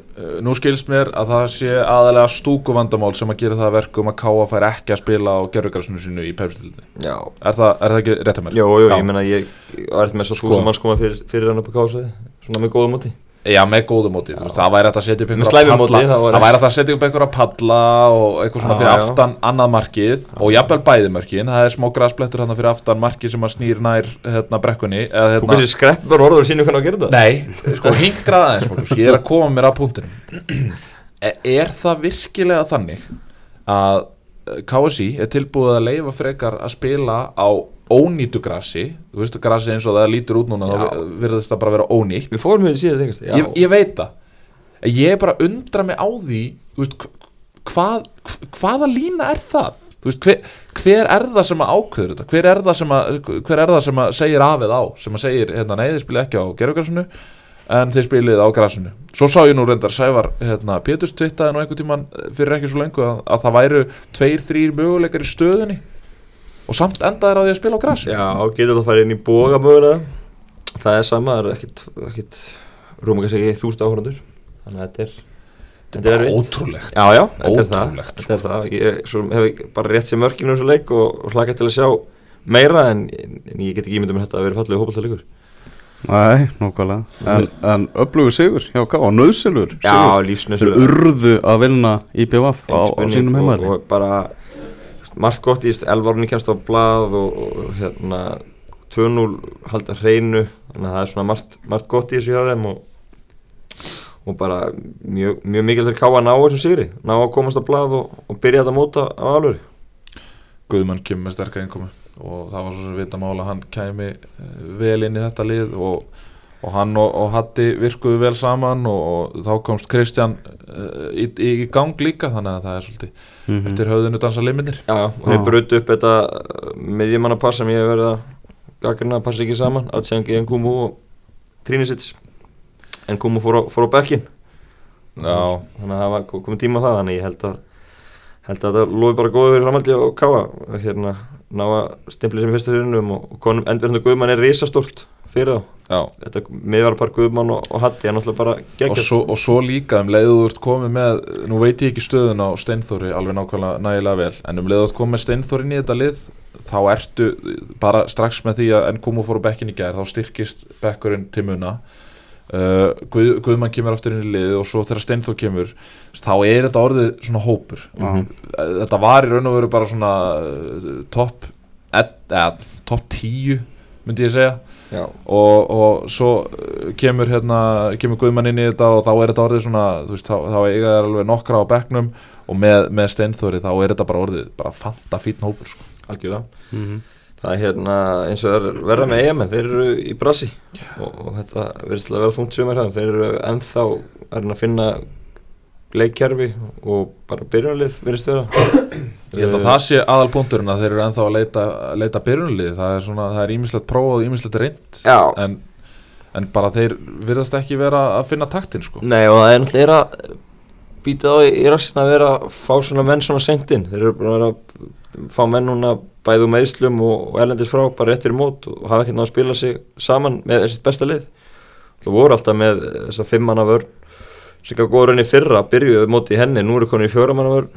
Nú skilst mér að það sé aðalega stúkuvandamál sem að gera það að verkum að Káa fær ekki að spila á gerfugrassinu sínu í pepsildinni Já, er, það- er það ekki rétt að mér? Jó, jú, Já. ég meina ég eftir með svo Sko. skúsum manns koma fyrir, fyrir hann upp á kásaði Svona með góða móti Já, með góðu móti, veist, það væri hægt að setja upp einhverja palla. Það væri hægt að setja upp einhverja palla og eitthvað svona Já, fyrir já. aftan annað markið og jafnvel bæði mörkin. Það er smá græsplettur hérna fyrir aftan markið sem að snýr nær hérna brekkunni eða, Þú hérna, kannski skrepp bara orður og sínu hvernig að gera það Nei, sko hingrað aðeins Magnús, ég er að koma mér að punktinum. [clears throat] E- Er það virkilega þannig að KSI er tilbúið að leifa frekar að spila á ónýtu grassi þú veist grassi eins og það lítur út núna þá virðist það bara vera ónýtt. Við fórum við síðan þengast ég, ég veit það. Ég er bara að undra mig á því veist, hv- hvað, hv- hvaða lína er það? Veist, hver, hver er það sem að ákveður þetta? Hver er það sem að, hver er það sem að segir afið á sem að segir, hérna, nei þið spilið ekki á gerfugrassinu en þið spilið á grassinu svo sá ég nú reyndar Sævar hérna, Péturs twittaði nú einhvern tíman fyrir ekki svo lengu að, að það væru tveir, þrýr möguleikar í stöðunni og samt endaðir á því að spila á grassinu Já, getur það að fara inn í boga mögulega Það er sama, það er ekkit, ekkit rúma kannski ekki þúst áhörundur Þannig að þetta er Þetta er ótrúlegt. Já, já, þetta er það, sko. þetta er það. Ég hef bara rétt sér mörkinu þessu leik og, og hlaka til að sjá meira en, en ég get ekki ímyndað mér þetta að vera fallegu hópaltalegur Nei, nákvæmlega. En, en öflugur sigur, já, og nöðsilur Já, Þeir lífsnöðslu urðu að vinna í BVF á, á sínum og, heimaðli og bara margt gott í elvarunni kemst á blað og, og hérna 2-0 halda hreinu þannig að það er svona margt, margt gott í þessu hjá þeim og, og bara mjög, mjög mikil þeir ká að ná þessum sigri ná að komast á blað og, og byrja þetta móta á alvöru. Guðmann kemur með sterka einkomi og það var svo sem vita mála hann kæmi eh, vel inn í þetta lið og, og hann og, og Hatti virkuðu vel saman og, og þá komst Kristján uh, í, í gang líka þannig að það er svolítið Mhm. eftir höfðinu dansa liminir Já, og þeir Já. brutu upp þetta miðjumannapar sem ég hef verið að gaggrina að passa ekki saman Atsjangi, Nkumu og Trínisits Nkumu fór á, fór á bekkin Já, þannig að það komið tíma á það þannig ég held að held að það lofi bara góðu fyrir framhaldi og káa hérna ná að stimpli sem í fyrsta og, og konum endverðinu Guðmann er risastórt fyrir þá. Miðvarpar Guðmann og, og Hatti er náttúrulega bara Og geggjast svo, og svo líka um leiðu þú ert komið með nú veit ég ekki stöðun á Steinþóri alveg nákvæmlega nægilega vel en um leiðu þú ert komið með Steinþóri í þetta lið þá ertu bara strax með því að NKMU fór á bekkin í gær þá styrkist bekkurinn til muna. Uh, Guð, Guðmann kemur aftur inn í lið og svo þegar Steinþór kemur þá er þetta orðið svona hópur. Já. þetta var í raun og veru bara svona uh, topp topp 10 myndi ég segja og, og svo uh, kemur hérna, kemur Guðmann inn í þetta og þá er þetta orðið svona, þú veist, þá, þá eiga þær alveg nokkra á bekknum og með, með Steinþóri þá er þetta bara orðið, bara fanta fítn hópur sko. algjörlega. Mhm. það er hérna eins og er verða með EM þeir eru í brasi. Og, og þetta verðist til að vera þungt sumar þeir eru ennþá að finna leikkerfi og bara byrjunarlið verðist vera. Ég held að það sé aðal punkturinn að þeir eru ennþá að leita, leita byrjunlið, það er svona, það er ímislegt prófað og ímislegt reynd en, en bara þeir virðast ekki vera að finna taktin sko. Nei og það er náttúrulega að býta á í, rassin að vera að fá svona menn svona sent inn. Þeir eru búin að fá menn núna bæðu meðslum og, og erlendis frá bara rétt fyrir mót og hafa ekki náðu að spila sig saman með þessi besta lið. Það voru alltaf með þessa fimmanna vörn sem gaf góður enn í fyrra byrjuðu móti í henni, nú eru konið í fjóramanna vörn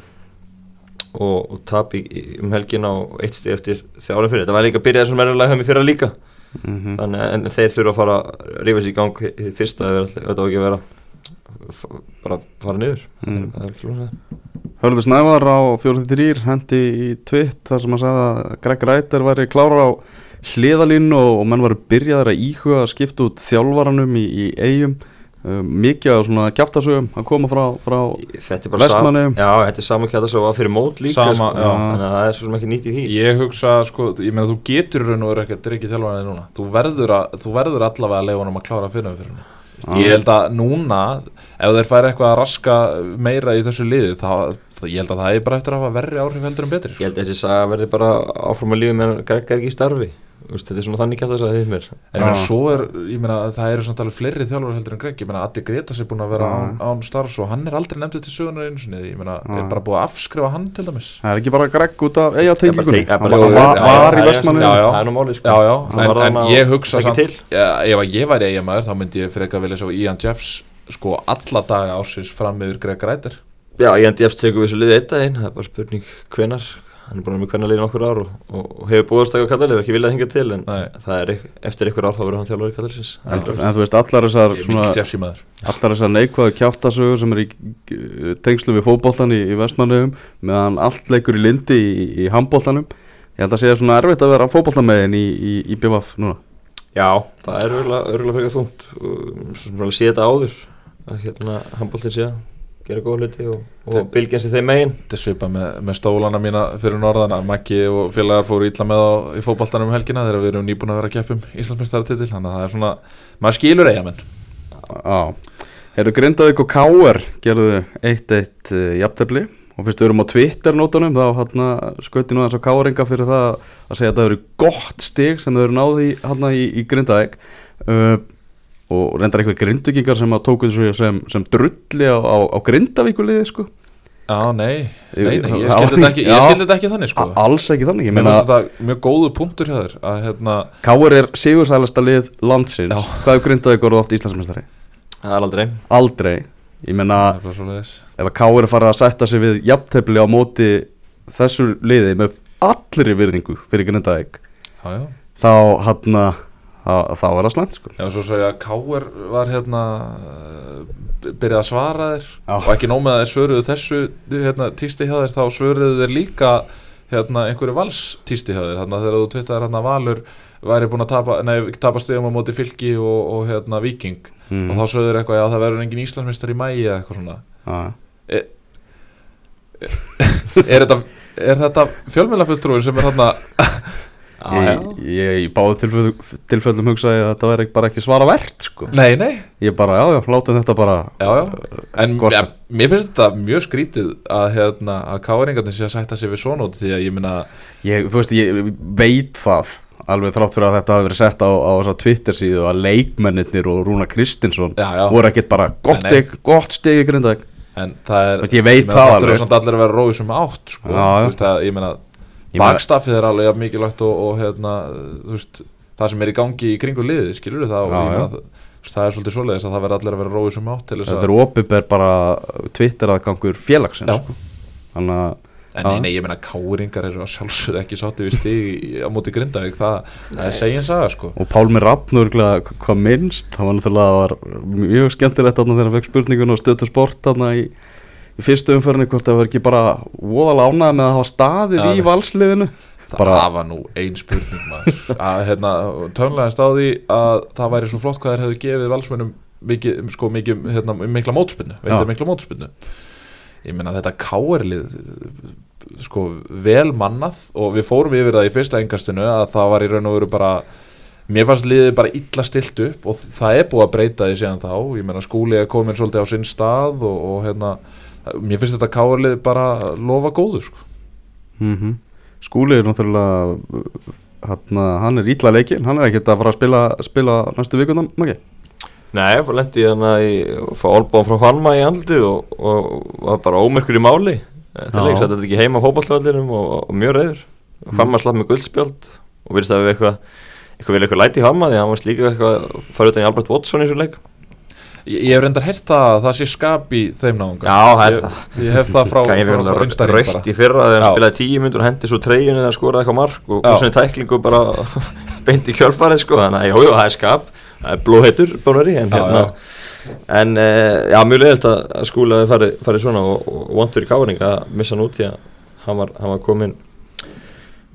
og, og tap í, í, um helgin á eitt stíð eftir þjárum fyrir, þetta var líka að byrja þessum verðurlega hefði fyrra líka. Mhm. þannig að en þeir þurfa að fara að rífa sér í gang hið fyrsta ef þetta á ekki að vera bara fara niður. Mm. það er ekki lónað Hörður Snævar á 43 hendi í tvitt þar sem að sagði að Greg Reiter væri klárar á hliðalínu og, og menn varu byrjaðar að íhuga að skipta út þjálfaranum í, í eigum mikið á svona kjaftasögum að koma frá, frá Þetta er bara sam, Vestmannaeyjum. Já, þetta er saman kjata svo að fyrir mót líka Sama, sko. Þannig að það er svo sem ekki nýtt í því Ég hugsa, sko, ég meina þú getur í raun og verið ekki að drikja þjálfarnið núna þú verður, að, þú verður allavega að leiða honum að klára fyrir fyrir henni Ég held að núna, ef þeir færi eitthvað að raska meira í þessu liði þá, ég held að það er bara eftir að hafa verri áhrif heldur en betri Ég sko. held að þessi saga verði bara áfram að lífi meðan Greg er ekki í starfi Úst, Þetta er svona þannig þess að þið mér. En ég meina, Já. svo er, ég meina, það eru svona talið fleiri þjálfur heldur en Greg, ég meina, Addi Gretas er búin að vera Já. án, án starfs og hann er aldrei nefndið til sögunar einu sinni, ég meina, Já. er bara búið að afskrifa hann til dæmis. Það er ekki bara Greg út af eiga tengingunni? Það er Hann bara- var, í Vestmannu já, já. Það er sko. Svo en, ég hugsa ef að ég væri eiginmaður þá myndi ég frekar vilja sjá Ian Jeffs sko alla daga ásins fram meður Greg Ræder Já, ég endi eftir tekum við Það er Hann er búin að vera með hvenar liðin okkur ár og, og, og hefur búist að kallalið, ekki viljað hinga til en Nei. það er eftir einhver ár þá verður hann þjálfur í kallaliðsins En, en þú veist allar þessar er svona, allar þessar neikvæðu kjaftasögur sem er í uh, tengslu við fótboltan í, í Vestmannuðum meðan allt leikur í lindi í, í handboltanum ég held að segja svona erfitt að vera fótboltamegin í, í, í BVF núna. Já, það er örgulega og svo sem sé þetta áður að hérna handbóltinn sé að gera góða hluti og, og bylgja sér þeim megin. Þetta er svipað með, með stólana mína fyrir norðan að Maggi og félagar fóru illa með á í fótballtanum um helgina þegar við erum nýbúin að vera að keppum Íslandsmeistaratitil þannig að það er svona, maður skilur eigamenn Já, Herru Grindavík og Káer gerðu 1-1 uh, jafntefli og fyrst við erum á Twitter-nótunum þá hérna skauti nú aðeins á Káeringa fyrir það að segja að það eru gott stig sem þau eru náði hérna í, í Grindavík. Uh, og reyndar eitthvað grindugingar sem að tóku þessu sem, sem drulli á, á, á Grindavíkuliði sko. Já, nei, nei, nei ég skildi þetta ekki, þetta ekki þannig sko. Alls ekki þannig, ég Mér meina finnst þetta mjög góðu punktur hjá þér að hérna, Káer er sigursælasta lið landsins. Já. hvað er Grindavík orðið oft Íslandsmeistari? Það er aldrei. Aldrei, ég meina það er bara svoleiðis. ef að Káur er farið að sætta sig við jafntefli á móti þessu liði með allri virðingu fyrir Grindavík Já, já. þá hann þá er það slæmt sko Já, svo segja að Káur var hérna uh, byrjað að svara þér Já. og ekki nóg með að þeir svöruðu þessu hérna, tísti hjá þér, þá svöruðu þeir líka hérna, einhverju vals tísti hjá þér, þannig að þegar þú tvittar hérna Valur væri búin að tapa, nei, tapa stegum á móti fylki og, og hérna Viking mm. og þá sögðu þeir eitthvað, já það verður engin Íslandsmeistar í mæi eða eitthvað svona Já. [laughs] Er þetta, er þetta fjölmjölafulltrúin sem er hérna ég, ég í báðu tilfellum, tilfellum hugsaði að þetta væri bara ekki svara verðt sko. Nei, nei, ég bara, já, já, látum þetta bara já, já. En ja, mér finnst þetta mjög skrítið að, hérna, að káringarnir sé að sætta sig við svona út því að ég minna ég, þú veist, ég veit það alveg þrátt fyrir að þetta hafi verið sett á, á Twitter síðu að leikmennir og Rúna Kristinsson Já, já. voru ekkert bara gott, stig, gott stig í Grindavík. En það er Veit, ég veit það Það alveg. þurfa samt allir að vera róið sem átt sko. Já, veist að, Ég Ég meina- Bakstaffið er alveg mikilvægt og, og hérna, þú veist, það sem er í gangi í kringu liði, skilur það og Já, já. það, þú veist, það er svolítið svoleiðis að það verða allir að vera róið sem átt til þess þetta að er opið bara Twitter aðgangur félagsins Já. sko. þannig að En nei, nei, ég meina káringar eru að sjálfsögðu ekki sátti við stig í- á móti Grindavík, það, það er segin saga sko. og Pálmi Rappnur hvað minnst, það var náttúrulega það var mjög skemmtilegt þarna þegar hann fekk spurningun og stötu sport þarna í, í fyrstu umförinu hvort það var ekki bara voðalega ánægð með að hafa staðið Já, í valsliðinu? Það Bara- var nú ein spurning [laughs] að hérna, tönlegast á því að það væri svo flott hvað þeir hefðu gefið valsmönnum mikið, sko, mikið, hérna, mikla mótspinnu, mikla mótspinnu ég meina þetta káerlið sko, vel mannað og við fórum yfir það í fyrsta engastinu að það var í raun og veru bara mér fannst liðið bara illa stilt upp og það er búið að breyta því síðan þá. Ég meina skúli er komin svolítið á sinn stað og, og hérna, mér finnst þetta káerlið bara lofa góðu sko. mm skúli er náttúrulega hann, hann er ítla leikin hann er ekkert að fara að spila, spila næstu vikundan maki Nei, fór lendi ég þannig að fá olbáðan frá Hvanma í andlið og, og var bara ómerkur í máli. Þetta leik, þetta ekki heima á fótballtvallinum og, og mjög reyður Hvanma slapp með guldspjald og virðist að við eitthvað eitthvað vilja eitthvað læti í Hvanma því að hann var líka eitthvað að fara utan í Albert Watson í þessu leik Ég, hef reyndar heyrt það að það sé skap í þeim náðunga Já, það er það. ég hef það frá, raukt bara í fyrra þegar hann spilaði tíu myndur og hendi svo treyjunni þegar hann skoraði eitthvað mark og svona tæklingu bara [laughs] beint í kjölfarið sko. Þannig að jú, jú, það er skap. Það er blóðheitur bánari en hérna en uh, já, mjög leiðilt að, að skúlaði farið, farið svona og, og vant fyrir káring að missa hann út í að hann var, hann var komin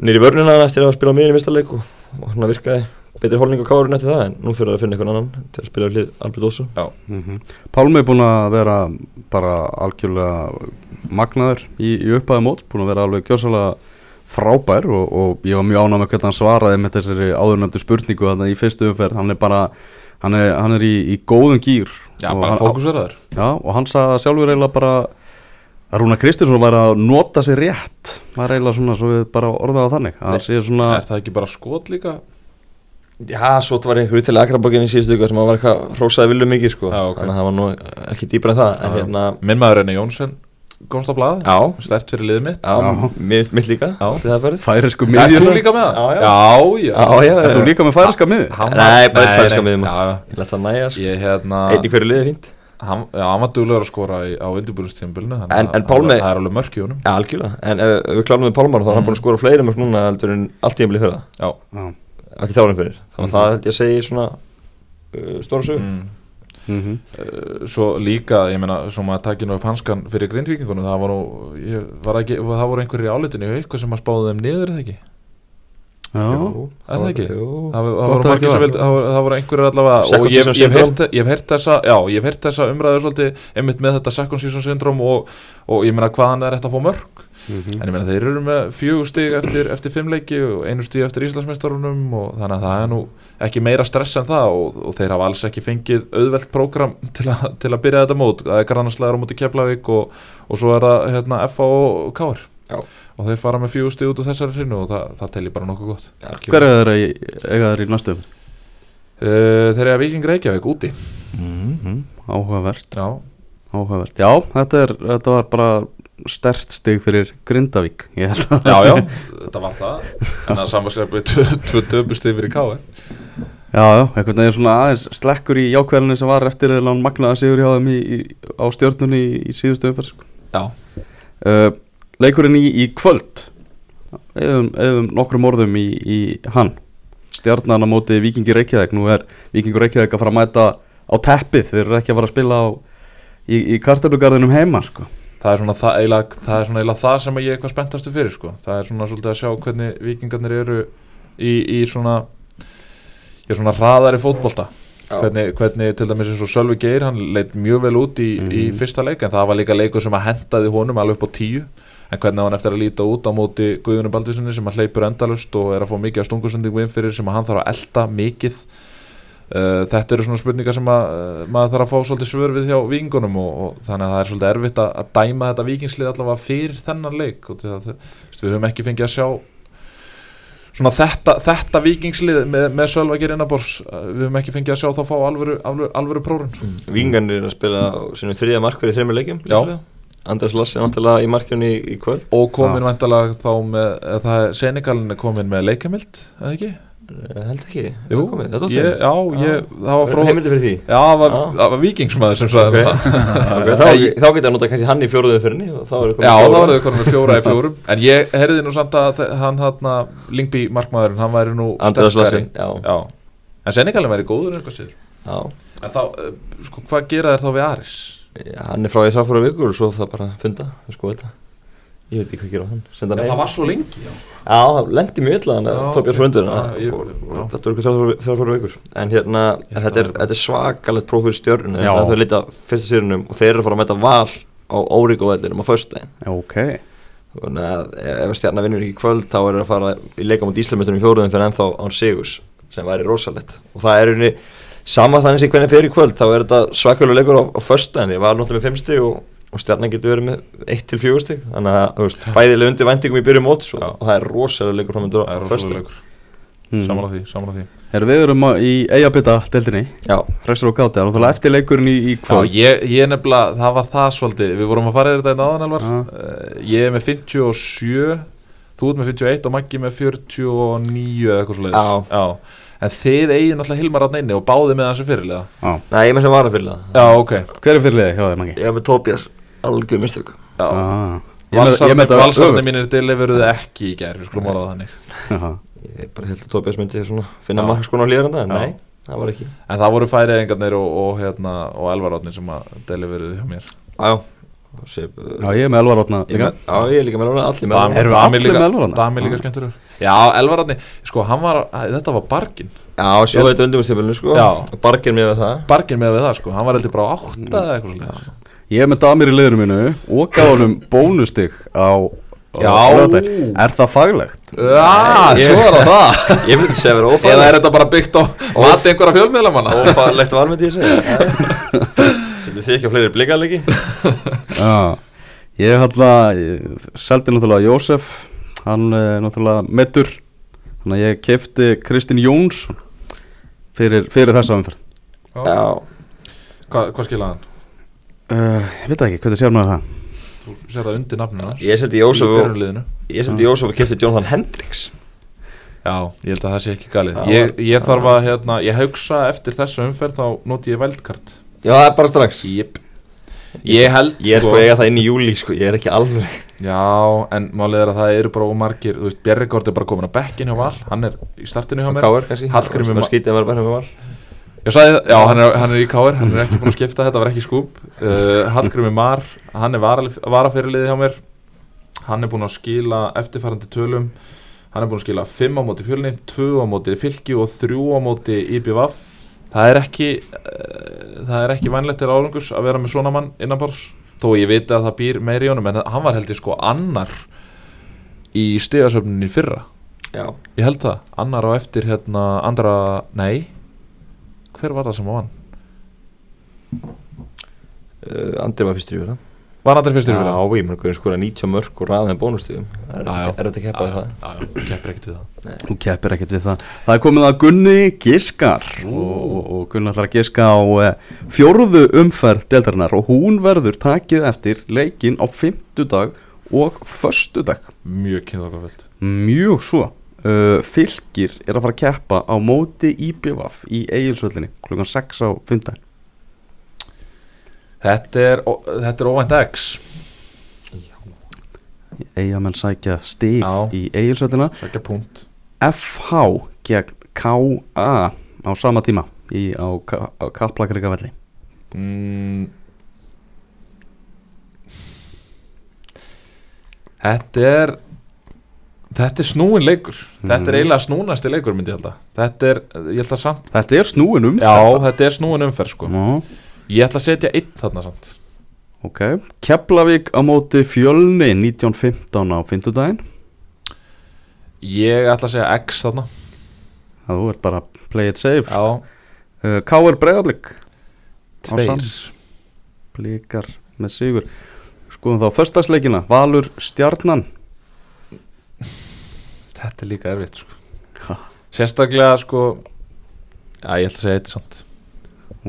nýri vörnina eftir að spila miðin í mistaleik og, og hann virkaði betri holning á kárun eftir það en nú þurfa að finna einhvern annan til að spila við hlið Albert Olsson Mm Pálmi er búin að vera bara algjörlega magnaður í, í upphæði móts, búin að vera alveg gjósalega frábær og, og ég var mjög ánægð með hvernig hann svaraði með þessari áðurnöndu spurningu þarna í fyrstu umferð, hann er bara hann er, hann er í, í góðum gýr Já, bara hann, fókuseraður já, og hann sagði að sjálfur eiginlega bara að Rúna Kristinsson var að nota sér rétt. Var eiginlega svona svo við bara orðaða þannig að hann sé svona Er það ekki bara skot líka? Já, svo var einhver til Akraborgin í síðustu ykkur sem var eitthvað hrósaði villu mikið sko. Já, ok. þannig að það var nú ekki dýbra en það en hérna, Minn maður Renni Jónsson komst á blaði já, Stert fyrir liðið mitt. Já, Já. mitt, mitt líka Er miðjur þú líka með það? Já, já. já, já. Já, já, Er þú líka með færiska miðjur? Nei, bara miðjumann. Já, já. Ég leta það næja sko. Ég hérna Einn í hverju liði er fínt. Hann, Já, hann var duglegur að skora í, á Pálmi- Það er alveg mörk í honum. Já, algjörlega. En ef ef við klárum með Pálmar þá er hann búin að skora fleiri mörg núna heldur en allt tímabili fyrir það Já, Já Ekki þjálfum fyrir. Þannig að það held ég að segja svona uh, stóra sög mm. mm Uh, svo líka, ég meina, svo maður takið nú upp hanskan fyrir grindvíkingunum, það var nú ég, var ekki, það voru einhverjir í álitinu eitthvað sem að spáði þeim niður, er það ekki? Já, Er það ekki? Jú. Það, var- það voru að margir ekki sem vildi, það voru, það voru einhverjir allavega og Second ég, ég, hef heyrt þessa, já, ég hef heyrt þessa umræður svolítið, einmitt með þetta second season syndrom og, og ég meina hvaðan er þetta að fá mörg Mhm. en ég meina þeir eru með fjögur stig eftir, eftir fimm leiki og einu stig eftir Íslandsmeistarunum og þannig að það er nú ekki meira stress en það og, og þeir hafa alls ekki fengið auðvelt prógram [laughs] til, a, til að byrja þetta mót. Það er grannarslegar á móti Keflavík og, og svo er það hérna, FA og Káar Já. og þeir fara með fjögur stig út af þessari hrinu og það, það telli bara nokkuð gott. Hver er þeir að eiga þeir í næstum? uh, þeir eru að Viking Reykjavík úti. Mm Áhugavert. Já, Áhugavert, já, þetta, er, þetta var bara stert stig fyrir Grindavík. Að já, já, þetta var það. En það samanskapið tvö töpustið fyrir Káar Já, já, einhvern veginn svona aðeins slekkur í jákvæðinni sem var eftir eða hann magnaða sigur hjá þeim í, í, á stjórnunni í, í síðustu umferð sko. já, uh, Leikurinn í, í kvöld. Eðum, eðum nokkrum orðum í, í hann. Stjarnan á móti Víkingi Reykjavík. Nú er Víkingur Reykjavík að fara að mæta á teppið. Þeir eru ekki að fara að spila á, í, í kartablugarðinum heima sko. Það er svona það, eiginlega, það er svona eiginlega það sem ég er eitthvað spenntastu fyrir sko. það er svona svolítið að sjá hvernig vikingarnir eru í, í svona ég svona hraðari fótbolta hvernig, hvernig til dæmis eins og Sölvi Geir hann leitt mjög vel út í, í Mhm. fyrsta leik en það var líka leikur sem að hendaði honum alveg upp á tíu en hvernig hann eftir að líta út á móti Guðunum Baldvísinni sem að hleypur endalust og er að fá mikið að stungusendingu inn fyrir sem að hann þarf að elda mikið þetta eru svona spurningar sem að uh, maður þarf að fá svolítið svör við hjá vikingunum og, og þannig að það er svolítið erfitt að, að dæma þetta vikingslið allavega fyrir þennan leik og til að, veist, við höfum ekki fengið að sjá svona þetta, þetta vikingslið með, með Sölvækir innabors við höfum ekki fengið að sjá þá fá alvöru, alvöru, alvöru prórun Vingarnir er að spila á sinu þriðja markverð í þreymur leikjum Já. líklega. Andres Lass er náttúrulega í markjunni í, kvöld og komin væntalega þá með það er Senegalin er komin með leikamild eða ekki? Eh, Held ekki, Jú, það ég, já, ég, það var frá heimildi fyrir því? Já, það var, það var vikingsmaður sem sagði Ok. það [laughs] okay, þá, þá getur það nota kannski hann í fjóruðu fyrir þá er Já, það var þau konum fjóra í [laughs] fjórum. En ég heyrði nú samt að hann hann Lingby markmaðurinn, hann væri nú sterkari. En Senegalin væri góður eitthvað Já, En þá, eh, sko, hvað gera þér þá við Aris? Hann er frá í þráfóra vikur og svo það bara funda, sko þetta Ég veit ekki hvað gera á hann. Senda hann Það var svo lengi já. Já, það lendi mjög illa ég undur Já, ég- já. Þetta var ykkur þráfóra vikur. En hérna, Ég þetta er, að- þetta er svakalegt próf fyrir stjörnum. Það er lítið fyrsta sérunum og þeir eru að fara að mæta val á Órigóvellinum á föstudaginn. Ok. Þannig að ef stjarnar vinnur ekki í kvöld þá er það að fara í leika mot Íslamestunum í fjóruðum fyrir ennþá án Sigurs sem væri rosalett og það er unni sama þannig sem hvernig fyrir í kvöld þá er þetta svakalega leikur á, á föstudaginn því var náttúrulega með 5 stig og, og stjarnar getur verið með 1 til 4 stig. Þannig að þú veist, bæðilega undir væntingum í byrjum móts og, og það er rosalega leikur framöndur Það á er rosalega leikur. Mm. Samanlega því, samanlega því. Erum við erum á- í eigabita deildinni Já, Hræstur og gáti, það er náttúrulega eftir leikurinn í, í Já, kvöld ég, ég nefnilega, það var það svolítið. Við vorum að fara yfir þetta einn aðan alvar Já. uh, Ég er með 57 Þú ert með 51 og Maggi með 49 eða eitthvað svo Já. En þið eigin alltaf Hilmar að neini og báði með hans sem fyrirlega Já. Nei, ég er með sem var að fylla Já, ok. Hver er fyrirliði hjá þeim, Maggi? Ég er með Tobias, algjör mistök. Já. Ah. Ég með- ég með þetta Valsarni mínir deliveruðu ekki í gær Við skulum það þannig. Jaha. Ég bara held að Tobias myndi svona finna Já. markskona á hlýðaranda en Já. nei, það var ekki. En það voru færiðingarnir og, og, hérna, og elvaráttnir sem að deliveruðu hjá mér. Já, Sip, Já, ég er með Elvar Átna Ég er með- Já, ég er líka með Elvar Átna, allir með við Dami allir líka- líka Já. skemmtur Já, Elvararni, sko, hann var, þetta var bargin Já, svo þetta undirbúrstífilinu sko. Já. Og Bargir með það. Bargin með við það, sko, hann var heldur bara á átta eða eitthvað svolítið Ég er með damir í liðinu mínu og gaf honum bónustig á, laugardaginn. Er það faglegt? Já, svo er það. [laughs] Ég myndi segja að vera Eða er þetta bara byggt á mati einhverja fjölmiðlamanna? Ófæðilegt var myndi ég segja. [laughs] Settu þið ekki á fleiri blikalegi Já, ég halla, ég seldi náttúrulega Jósef, hann er náttúrulega meittur, þannig að ég kefti Kristinn Jónsson fyrir, fyrir þessa umferð. Já. Hvað, hvað skilaði hann? Uh, ég veit ekki, hvernig sér maður það? Þú sér það undir nafninu hans Ég setti Í Jósef Jósef og kefti Jónathan Hendricks. Já, ég held að það sé ekki galið. Já, ég, ég þarf að, hérna, ég hugsa eftir þessu umferð þá noti ég vældkart. Já, það er bara strax. Jep. Ég held Ég er sko eiga það inn í júli sko Ég er ekki alveg Já, en málið er að það eru bara ómargir Þú veist, Bjerregord er bara komin á bekkin hjá Val. Hann er í startinu hjá mér. Ma- skítið að vera bara með val Ég sagði, já, hann er, hann er í Káir Hann er ekki búin að skipta, þetta var ekki skúp. Uh, Hallgrimur Mar, hann er varafyrirliði hjá mér. Hann er búin að skila eftirfærandi tölum. Hann er búin að skila 5 á móti fjölni 2 á móti fylki og 3 á móti IBVF Það er ekki uh, Það er ekki vænlegt til árangus að vera með svona mann innanbárs Þó ég veit að það býr meir í honum En hann var heldur sko annar Í stigasöfninni í fyrra. Já. Ég held það, annar á eftir hérna Andra, nei Hver var það sem var hann? uh, Andri var fyrstur í vera Var Andri fyrstur Já, í fyrra? ég mun að skora 90 mörg og Það Já, já. er- er þetta að keppa við það Já, já, já, keppir ekkert við það Þú keppir ekkert við það. Það er komið að Gunni Giskar og, og, og Gunni ætlar að giska á uh, fjórðu umferð deltarinnar og hún verður takið eftir leikin á fimmtudag og föstudag. Mjög kynþokkaföld Mjög svo. Uh, fylgir er að fara að keppa á móti IBVF í Egilsvöllinni klukkan 6 á fimmtudaginn. Þetta er, þetta er óvænt X Eigamenn sækja Já. í Egilsvöllina. FH gegn KA á sama tíma í, á, á Kaplakrika velli. mm. Þetta er Þetta er snúin leikur. Þetta er Mhm. eiginlega snúnasti leikur myndi ég held að Þetta er, ég held að samt Þetta er snúin umferð. Já, þetta er snúin umferð sko. Já. Ég ætla að setja einn þarna samt. Ok, Keflavík á móti fjölni 1915 á fimmtudaginn. Ég ætla að segja X þarna. Það ert bara play it safe. Já, uh, K.R. Breiðablík Á tveir. Blíkar með sigur. Skoðum þá föstagsleikina Valur Stjarnan Þetta er líka erfitt sko. Sérstaklega sko Já, ég ætla að segja eitt samt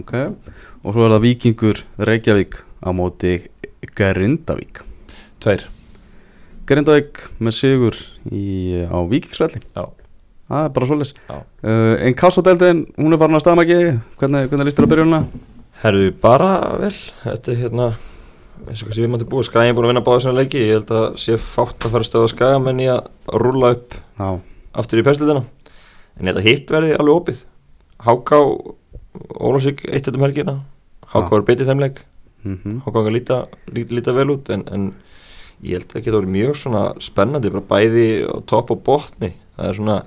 Ok Og svo er það Víkingur Reykjavík á móti Grindavík Tveir Grindavík með sigur í, á Víkingsvelli Já. Það er bara Já. uh, En Kassadeldin, hún er farin að staðmæki Hvernig, hvernig líst þér að byrjunna? Herðu bara vel Þetta er hérna eins og kannski við mætti búið. Skagin búin að vinna báða svona leiki. Ég held að sé fátt að fara stöða Skagamenn í að rúlla upp Já, aftur í perslutina En að hitt verði alveg opið. Háká Ólafsvík eitt þetta um helgina. Háká er betið þeim leik. Mm Háká að líta, líta, líta vel út en, en ég held að það geta verið mjög svona spennandi bara bæði á topp og botni. Það er svona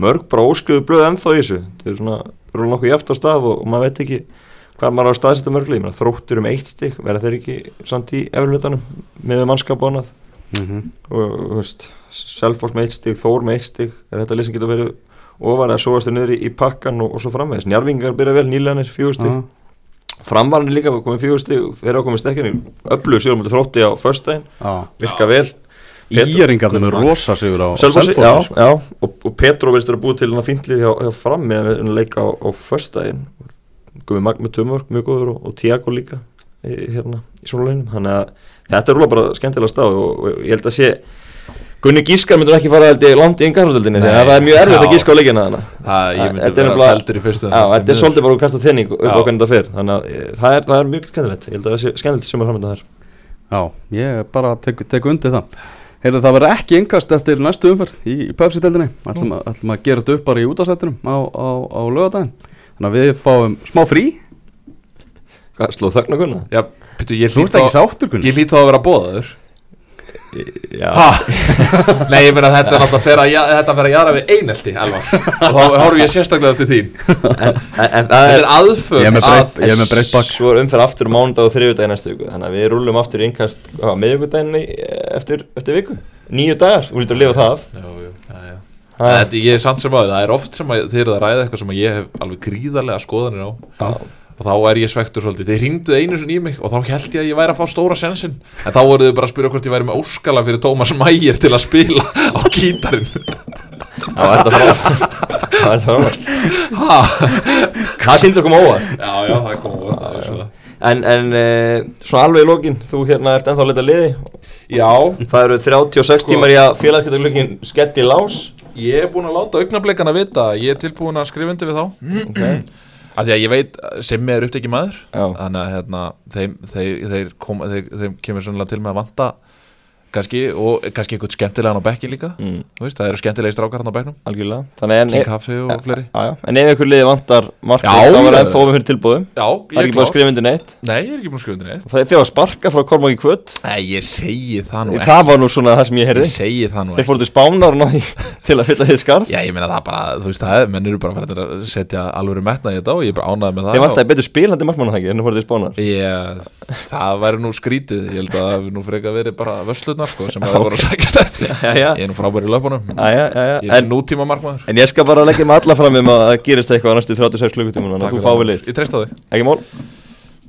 mörg bara óskriðu blöð ennþá í þessu. Það er svona rúla nokkuð jæft á stað og, og maður veit ekki hvað maður á að staðsetja mörglið þróttur um eitt stig, verða þeir ekki samt í eflutanum með mannskap og annað -hmm. og veist Selfoss með eitt stig, Þór með eitt stig er þetta sem getur verið ofar að sóast þér niður í, pakkan og, og svo framvegis? Njarvingar byrja vel, nýleganir, fjögur stig. Já. framvarnir líka komið fjögur stig og þeir eru komið stekkinu öllu sigur mútið þrótti á föstudaginn. Já. virka vel. Íringarnir með rosa sigur á Selfossi, og, og Petro verðist að búið til hann að fíntlið hjá, hjá fram með að leika á, á föstudaginn Gumi Magn með tömörk, mjög góður og, og Tiago líka hérna í svona leginum þannig að þetta er rúlega bara skemmtilega stað og, og ég held að sé Gunni Gískar myndur ekki fara ég langt í yngarhaldinni Nei, þegar það er mjög erfitt að gíska á leikina þannig Það, ég myndi er vera feldur í fyrstu þetta er svolítið bara að kasta tenning upp á hvernig þetta fer. Þannig að eh, það er, það er mjög skemmtilegt. Ég held að það sé skemmtilegt sem er framönda þar. Já, ég bara tek, tek undir það. Heyrðu, það verður ekki yngast eftir næstu umferð í, í Pepsi-deldinni ætlum, að- ætlum að gera þetta upp bara í útastættinum á, á, á lögadaginn Þannig að við fáum smá frí. Hvað, slóð þögn að kunna? Já, Pítu, ég Þú hlýt ert ekki þá sáttur, Gunni Ég hlýt þá að vera bóðaður Já, Ha? [laughs] Nei, ég meina þetta er náttúrulega fer að, þetta fer að jara við einelti, Elvar. Og þá horfum ég sérstaklega til þín. En, en, en Þetta er er aðför Ég er með að breytt- ég er með breytt bakk. Svo er umferð aftur mánudag og þriðjudagi næstu viku. Þannig að við rúlum aftur í innkast meðjögudaginn eftir, eftir viku? Nýju dagar, þú lítur að lifa það af. Já, já, já, Þetta, ég er samt sem aður, það er oft sem að þið eruð að ræða eitthvað sem að ég hef alveg gríðarlega skoðanir á. Já. og þá er ég svektur svolítið, þið hringduð einu sinni í mig og þá held ég að ég væri að fá stóra sensin en þá voruð þið bara að spyrja hvort ég væri með óskala fyrir Tómas Mægir til að spila á gítarinn. Það var þetta frá Það var þetta frá Ha? Það sýndur okkur óvart. Já, já, það kom svona. En, en e, svona alveg í lokin Þú hérna ert ennþá að leta liði? Já, Það eru 36 Sko. tímar í að félagskeptaglögin skett í lás ég er búin að láta augnablikana vita að ég er tilbúin að skrifa undir við þá okay. [clears throat] af því að ég veit sem er upptekið maður Já. þannig að hérna, þeim, þeir, þeir, kom, þeir, þeim kemur til með að vanta kannski og kannski eitthvað skemmtilegan á bekki líka. Mm, veist, það eru skemmtilegi strákar hann á bekknum. Algjörlega. En, King Kaffi og fleiri. Já, já. en ef ykkur liði vantar markið þá var já. ennþá við fyrir tilbúðum Já, Það er ekki búin að skrifa undir neitt? Nei, ég er ekki búin að skrifa undir neitt. Það er þegar að sparka frá Kormáki Kvöt? Nei, ég segi það nú ekki. Það var nú svona það sem ég Ég heyrði segi það nú Þeir ekki. fóru til spánar [laughs] til að fylla þið skarð. Já, ég meina það bara, þú veist, það menn eru bara fyrir að setja alveg metna í þetta og ég er bara ánægð með það Þeir vantaði betur spilandi markmann það ekki en þú fóru til spánar Vöslurnar sko, sem það voru að [laughs] Já, já, Ég er nú frábæri í löpunum, ég er nútíma markmaður en ég skal bara leggja mig alla fram um að það gerist eitthvað næstu 36 klukkutíma þú fyrir fái það.